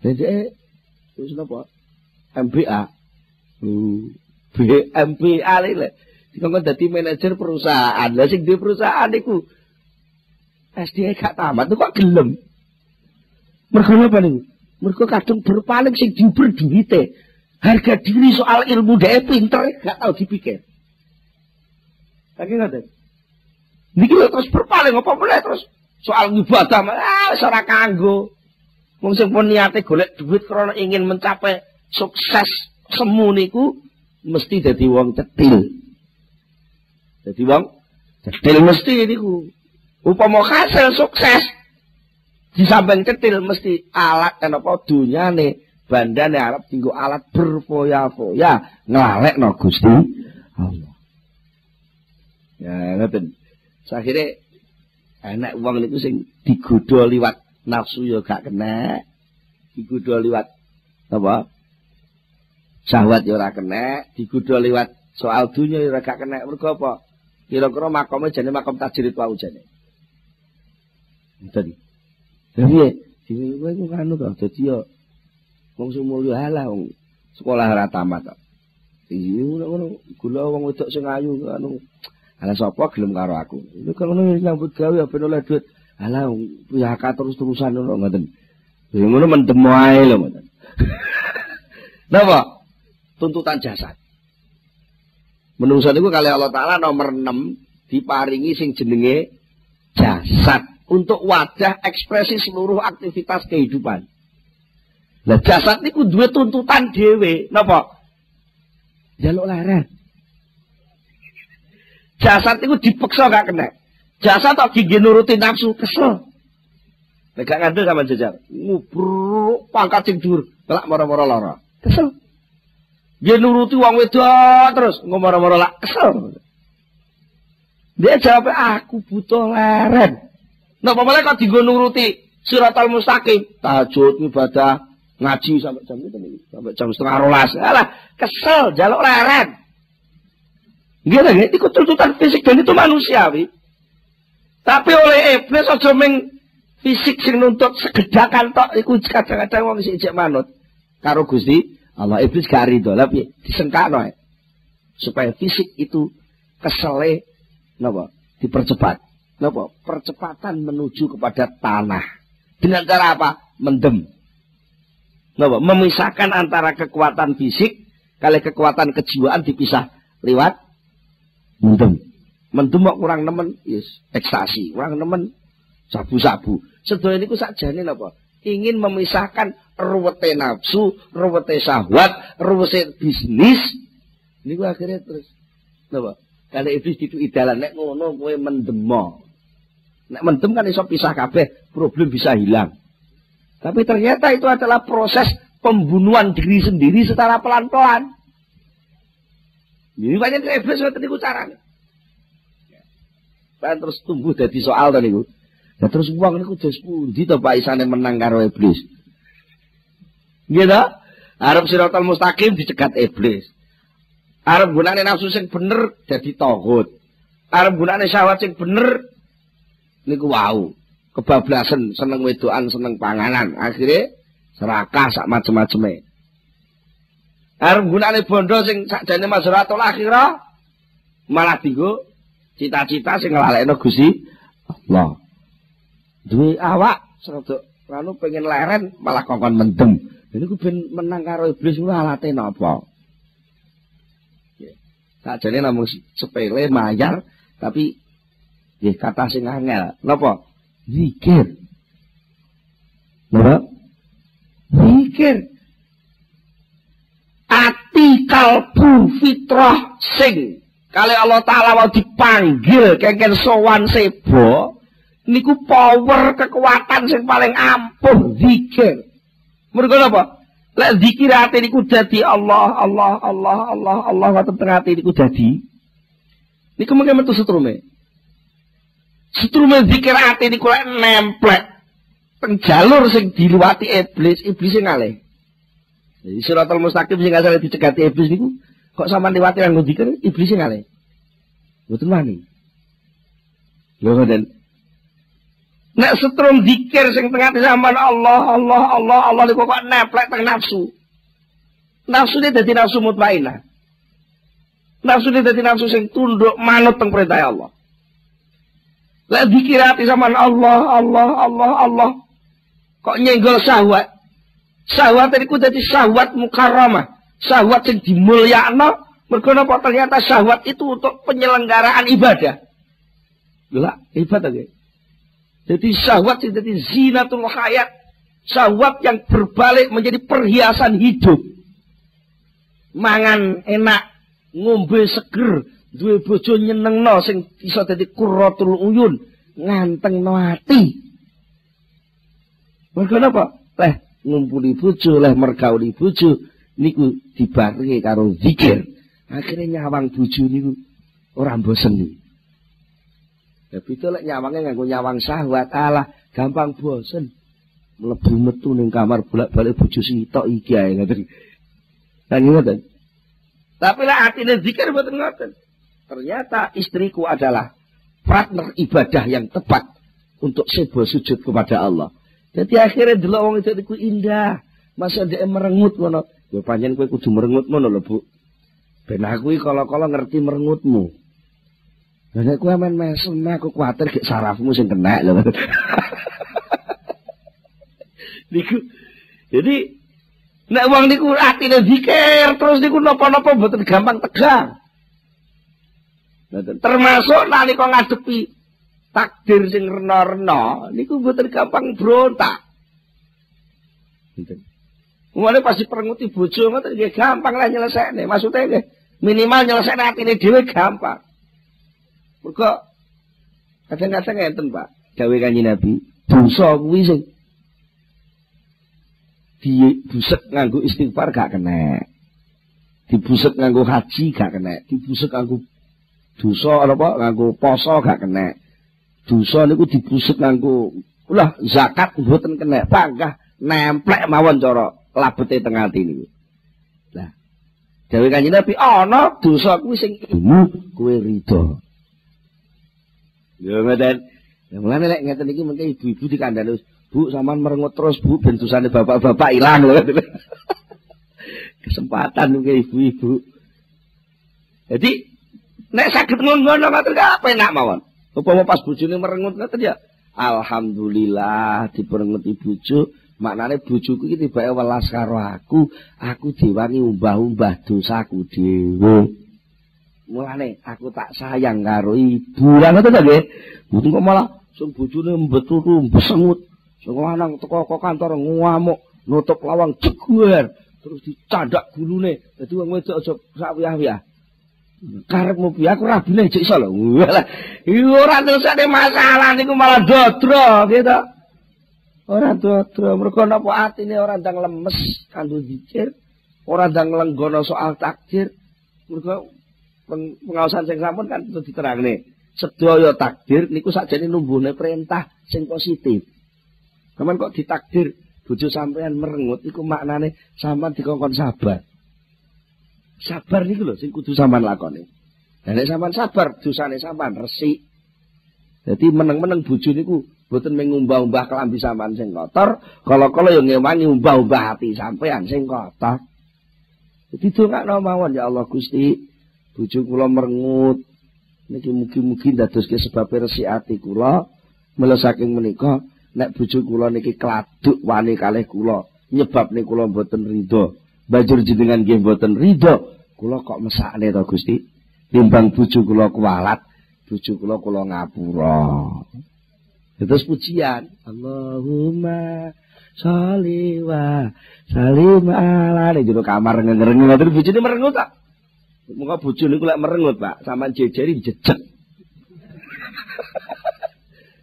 Jadi wis napa? MBA. BMBA lho. Dikongkon dadi manajer perusahaan. Lah sing di perusahaan iku SD gak tamat kok gelem. Mergo apa niku? Mergo kadung berpaling sing diuber duwite. Harga diri soal ilmu dhek pinter gak tau dipikir. Lagi ngoten. Niki lho terus berpaling apa boleh terus soal ibadah ah ora kanggo. Wong pun niate golek duit karena ingin mencapai sukses semu niku mesti dadi wong cetil. Jadi wong cetil mesti niku. Upama hasil sukses di samping cetil mesti alat dan apa dunyane bandane arep tinggu alat berfoya-foya nglalekno Gusti Allah. Ya ngoten. Akhire enak wong niku sing digodha liwat nafsu ya gak kena. Digodha liwat apa? Syahwat ya ora kena, digodha liwat soal dunia ya gak kena. Mergo apa? Kira-kira makome jane makom tajrid wae jane. Ngoten. Lha piye? Kowe ku kanu to, dadi yo wong sing mulya halah wong sekolah ora tamat to. Iya ngono gula wong wedok sing ayu anu ala sapa gelem karo aku. Itu kalau ngono nyambut gawe ya ben oleh duit. Ala pihak terus-terusan ngono ngoten. Ya ngono mendem wae lho ngoten. Napa? Tuntutan jasad. Menungso niku kali Allah taala nomor 6 diparingi sing jenenge jasad untuk wadah ekspresi seluruh aktivitas kehidupan. Lah jasad niku duwe tuntutan dhewe, napa? Jaluk leren. Jasad niku dipeksa gak kena. Jasad tok gigi nuruti nafsu kesel. Nek gak ngandel sama jajar, ngubur pangkat sing dhuwur, kelak mara-mara lara. Kesel. Dia nuruti wong wedok terus ngomong-ngomong lak kesel. Dia jawab aku butuh leren. Nah, malah kok digo nuruti al mustaqim, tahajud ibadah, ngaji sampai jam itu sampai jam setengah rolas. Alah, kesel jaluk leren. Gitu kan? Itu tuntutan fisik dan itu manusiawi. Tapi oleh iblis aja ming fisik sing nuntut segedakan tok iku kadang-kadang wong sing manut karo Gusti Allah iblis gak ridho. Tapi disengkano ya. supaya fisik itu kesele napa? Dipercepat. Napa? Percepatan menuju kepada tanah. Dengan cara apa? Mendem. Napa? Memisahkan antara kekuatan fisik kali kekuatan kejiwaan dipisah lewat mendem. Mendem kok kurang nemen? Yes ekstasi. Kurang nemen? Sabu-sabu. Sedaya niku sakjane napa? Ingin memisahkan ruwete nafsu, ruwete syahwat, ruwete bisnis. Ini gua akhirnya terus. Napa? Kalau iblis itu idalan, nek ngono kowe mendemo. Nek mendem kan iso pisah kabeh, problem bisa hilang. Tapi ternyata itu adalah proses pembunuhan diri sendiri secara pelan-pelan. Ini banyak iblis ngoten niku carane. Dan terus tumbuh dari soal tadi Ya terus uang niku dos pundi to Pak isane menang karo iblis. Gitu? Arab siratal mustaqim dicegat iblis. Arab gunane nafsu sing bener jadi tohut. Arab gunane syahwat sing bener niku wau. Kebablasan, seneng wedoan, seneng panganan. Akhirnya serakah sak macem-maceme. Arab gunane bondo sing sakjane mazharatul akhirah malah tinggu cita-cita sing nglalekno Gusti Allah duwe awak serada lalu pengen leren malah kongkon mendem. Ini ku ben menang karo iblis ku alate napa? Sakjane namung sepele mayar tapi nggih kata sing angel. Napa? Zikir. Napa? Zikir. Ati kalbu fitrah sing kali Allah Ta'ala mau dipanggil kengken sowan sebo niku power kekuatan sing paling ampuh zikir. Mergo apa? Lek zikir ati niku dadi Allah, Allah, Allah, Allah, Allah wonten teng ati niku dadi. Niku mengke metu setrume. Setrume zikir ati niku lek nemplek teng jalur sing diluwati iblis, iblis sing ngalih. Jadi suratul mustaqim sing asale dicegati iblis niku kok sampean liwati nganggo zikir iblis sing ngalih. Mboten wani. Lho ngoten. Nek setrum dikir sing tengah di zaman Allah, Allah, Allah, Allah niku kok neplek teng nafsu. Nafsu ini dadi nafsu mutmainah. Nafsu ini dadi nafsu sing tunduk manut teng perintah Allah. Lek dikirati zaman Allah, Allah, Allah, Allah. Kok nyenggol syahwat. Syahwat niku dadi syahwat mukarramah. Syahwat sing dimulyakno mergo napa ternyata syahwat itu untuk penyelenggaraan ibadah. Lha, ibadah nggih. Jadi syahwat itu jadi zinatul hayat. Syahwat yang berbalik menjadi perhiasan hidup. Mangan enak, ngombe seger, duwe bojo nyenengno sing bisa dadi qurratul uyun, ngantengno ati. Mergo napa? Leh, ngumpuli bojo, oleh mergauli bojo niku dibarengi karo zikir. Akhirnya nyawang bojo niku ora bosen nih. Ya beda lek nyawange nganggo nyawang syahwat Allah gampang bosen. Mlebu metu ning kamar bolak-balik bojo sitok iki ae ngoten. Lan ngoten. Tapi lek atine zikir mboten ngoten. Ternyata istriku adalah partner ibadah yang tepat untuk sebo sujud kepada Allah. Jadi akhirnya delok wong itu iku indah. Masa dia merengut ngono. Ya panjen kowe kudu merengut ngono lho, Bu. Ben aku kalau-kalau ngerti merengutmu. Lah nek kowe men mesem aku kuwatir gek sarafmu sing kena lho. niku jadi nek wong niku atine zikir terus niku napa-napa mboten gampang tegang. Termasuk nalika ngadepi takdir sing rena-rena niku mboten gampang brontak. Mulane pasti perenguti bojo ngoten gampang lah nyelesekne. Maksudnya nggih minimal nyelesekne atine dhewe gampang. Mergo kadang-kadang ngenten, Pak. Gawe kanjeng Nabi, dosa kuwi sing dibusek nganggo istighfar gak kena. Dibusek nganggo haji gak kena. Dibusek nganggo dosa apa nganggo poso gak kena. Dosa niku dibusek nganggo ulah zakat mboten kena. Panggah nemplek mawon cara labete teng ati niku. Lah, dewe kanjeng Nabi ana dosa kuwi sing kowe rido. Ya ngeten. Ya mulane lek ngeten iki mengke ibu-ibu dikandani, Bu sampean merengut terus Bu ben dosane bapak-bapak ilang lho. Kesempatan mengke ibu-ibu. Jadi nek saged ngono ngoten apa enak mawon. Upama pas bojone merengut ngoten ya Alhamdulillah diperenguti bojo maknane bojoku iki tibake welas karo aku aku diwangi umbah-umbah dosaku dhewe Mulane aku tak sayang karo ibu. Lah ngoten to nggih. Mboten kok malah sing bojone mbeturu besengut. Sing lanang teko kantor ngamuk, nutup lawang jeguer, terus dicandak gulune. Dadi wong wedok aja sak wiyah-wiyah. Karepmu piye aku rabine jek iso lho. Iki ora terusane masalah niku malah dodro gitu. Ora dodro mergo napa atine ora ndang lemes kanggo zikir, ora ndang lenggono soal takdir. Mergo pengawasan sing sampun kan itu diterangne. Sedaya takdir niku sakjane numbuhne perintah sing positif. Kaman kok ditakdir bojo sampean merengut iku maknane sampean dikongkon sabar. Sabar niku lho sing kudu sampean lakoni. Lah nek sampean sabar dosane sampean resik. Jadi meneng-meneng bojo niku boten mengumbah-umbah kelambi sampean sing kotor, kala-kala yo ngewangi umbah-umbah ati sampean sing kotor. Jadi dongakno mawon ya Allah Gusti. Bojo kula merengut. Niki mugi-mugi ndadoske sebab resi ati kula mula saking menika nek bojo kula niki kladuk wani kalih kula nyebabne kula mboten ridho. Banjur jenengan nggih mboten ridho kula kok mesakne to Gusti? Timbang bojo kula kualat bojo kula kula ngapura. Terus pujian. Allahumma sholli wa salim ala. Kamar ngereng ngoten bojone merengut tak Muka bojo niku lek merengut, Pak. Saman jejeri jejeg.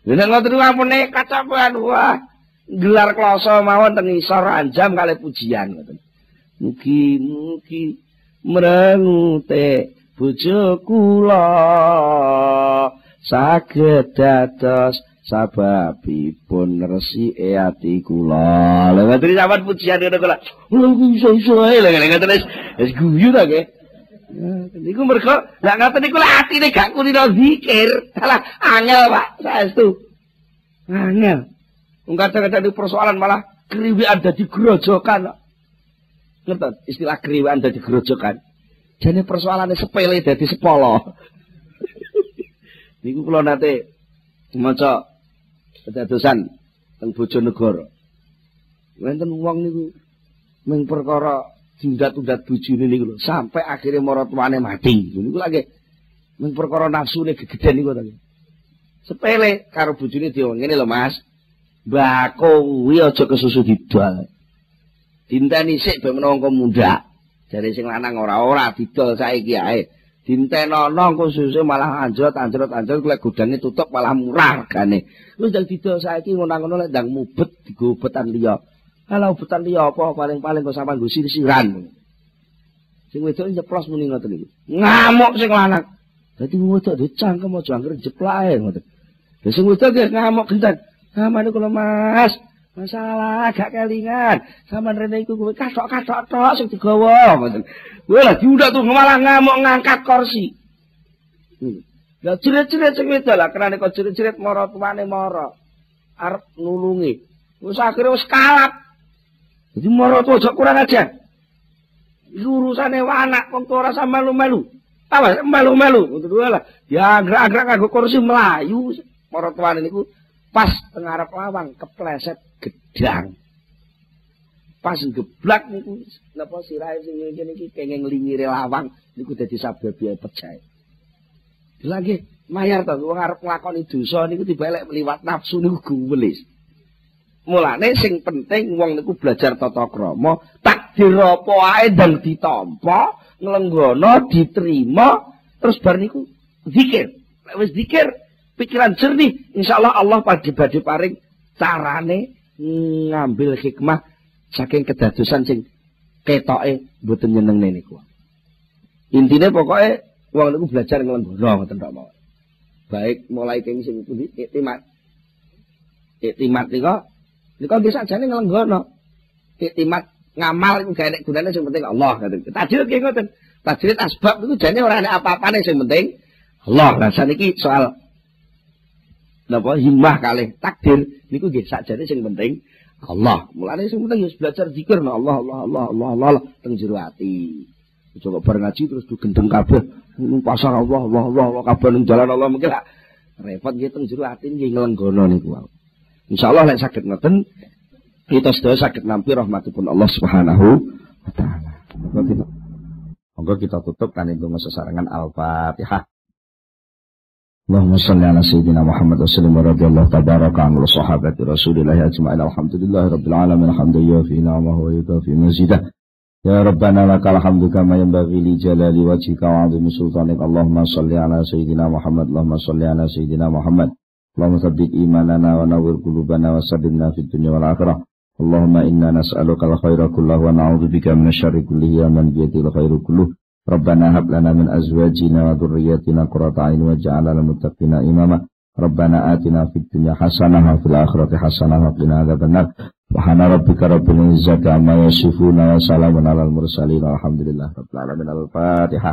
Lha nek ngoten ampun nekat sampean wah. Gelar kloso mawon teng isor anjam kali pujian ngoten. Mugi-mugi merengute bojo kula saged dados sababipun resi ati kula. Lha ngoten sampean pujian ngono kula. Lha iso-iso ae lha ngoten wis guyu ta nggih. Niku mergo lak ngoten niku lak atine gak kulino zikir. Salah angel, Pak. Saestu. Angel. Wong kadang-kadang persoalan malah kriwian dadi grojokan. Ngerti istilah kriwian dadi grojokan. Jane persoalane sepele dadi sepolo. niku kula nate maca kedadosan teng Bojonegoro. Wonten wong niku mung perkara tundat-tundat bojone niku lho sampai akhirnya maratuane mati. Niku lagi men perkara nafsune gegeden niku to. Sepele karo bojone diomong ngene lho Mas. Mbako kuwi aja kesusu didol. Dinteni sik ben menawa muda. Jare sing lanang ora-ora didol saiki ae. Dintenono engko susu malah anjot anjot anjot lek gudange tutup malah murah regane. Wis ndang didol saiki ngono-ngono lek ndang mubet digo betan liya. Kalau obutan liya apa paling-paling kok sampean nggo sirsiran. Sing wedok nyeplos muni ngoten iki. Ngamuk sing lanang. Dadi wong wedok dicangkem aja anggere jeplak ae ngoten. Lah sing wedok ngamuk gentan. Samane kula Mas, masalah gak kelingan. Sampeyan rene iku kowe kasok-kasok tok sing digawa ngoten. Kowe lah diundak tuh malah ngamuk ngangkat kursi. Hmm. Lah jerit-jerit sing wedok lah kenane kok jerit-jerit mara tuane mara. Arep nulungi. Wis akhire wis kalap. Jadi mara tuh kurang aja. Lurusane anak wong ora sama melu-melu. Awas melu-melu ngoten lah. Ya gerak-gerak kanggo kursi melayu tuane niku pas tengarap lawang kepleset gedang. Pas geblak niku napa sirahe sing ngene iki kenging nglingire lawang niku dadi sababe pecah. Lagi mayar to wong arep nglakoni dosa niku dibalik liwat nafsu niku guwelis. Mulane sing penting wong niku belajar tata krama, takdir apa ae ndang ditampa, nglenggono, diterima, terus bar niku zikir. Lek wis zikir, pikiran jernih, insya Allah pagi badhe paring carane ngambil hikmah saking kedadosan sing ketoke mboten nyenengne niku. Intine pokoke wong niku belajar nglenggono ngoten tok mawon. Baik mulai keng sing pundi iktimat. Iktimat nika nika nggih sakjane nglenggono. Iktimat ngamal iku gak enek gunane sing penting Allah ngoten. Tajwid nggih ngoten. Tajwid asbab niku jane ora ana apa-apane sing penting Allah. Lah saniki soal napa himmah kalih takdir niku nggih sakjane sing penting Allah. Mulane sing penting wis belajar zikir nah Allah Allah Allah Allah Allah, Allah teng jero ati. Coba bareng ngaji terus gendeng kabeh ning pasar Allah Allah Allah, Allah kabeh ning jalan Allah mungkin lah repot nggih teng jero ati nggih nglenggono niku. Insyaallah lain sakit ngeten kita sedaya sakit nampi rahmatipun Allah Subhanahu wa taala. Monggo kita tutup kan itu sesarangan Al-Fatihah. Allahumma salli ala sayyidina Muhammad wa sallim wa radiyallahu tabaraka anil sahabati Rasulillah ajma'in. Alhamdulillahi rabbil alamin. Alhamdulillah fi ni'amahu wa yukafi mazidah. Ya Rabbana lakal hamdu kama yanbaghi li jalali wajhika wa 'azimi sultanik. Allahumma salli ala sayyidina Muhammad. Allahumma salli ala sayyidina Muhammad. اللهم ثبت إيماننا ونور قلوبنا وسددنا في الدنيا والآخرة اللهم إنا نسألك الخير كله ونعوذ بك من الشر كله يا من بيده الخير كله ربنا هب لنا من أزواجنا وذرياتنا قرة عين واجعلنا للمتقين إماما ربنا آتنا في الدنيا حسنة وفي الآخرة حسنة وقنا عذاب النار سبحان ربك رب العزة عما يصفون وسلام على المرسلين والحمد لله رب العالمين الفاتحة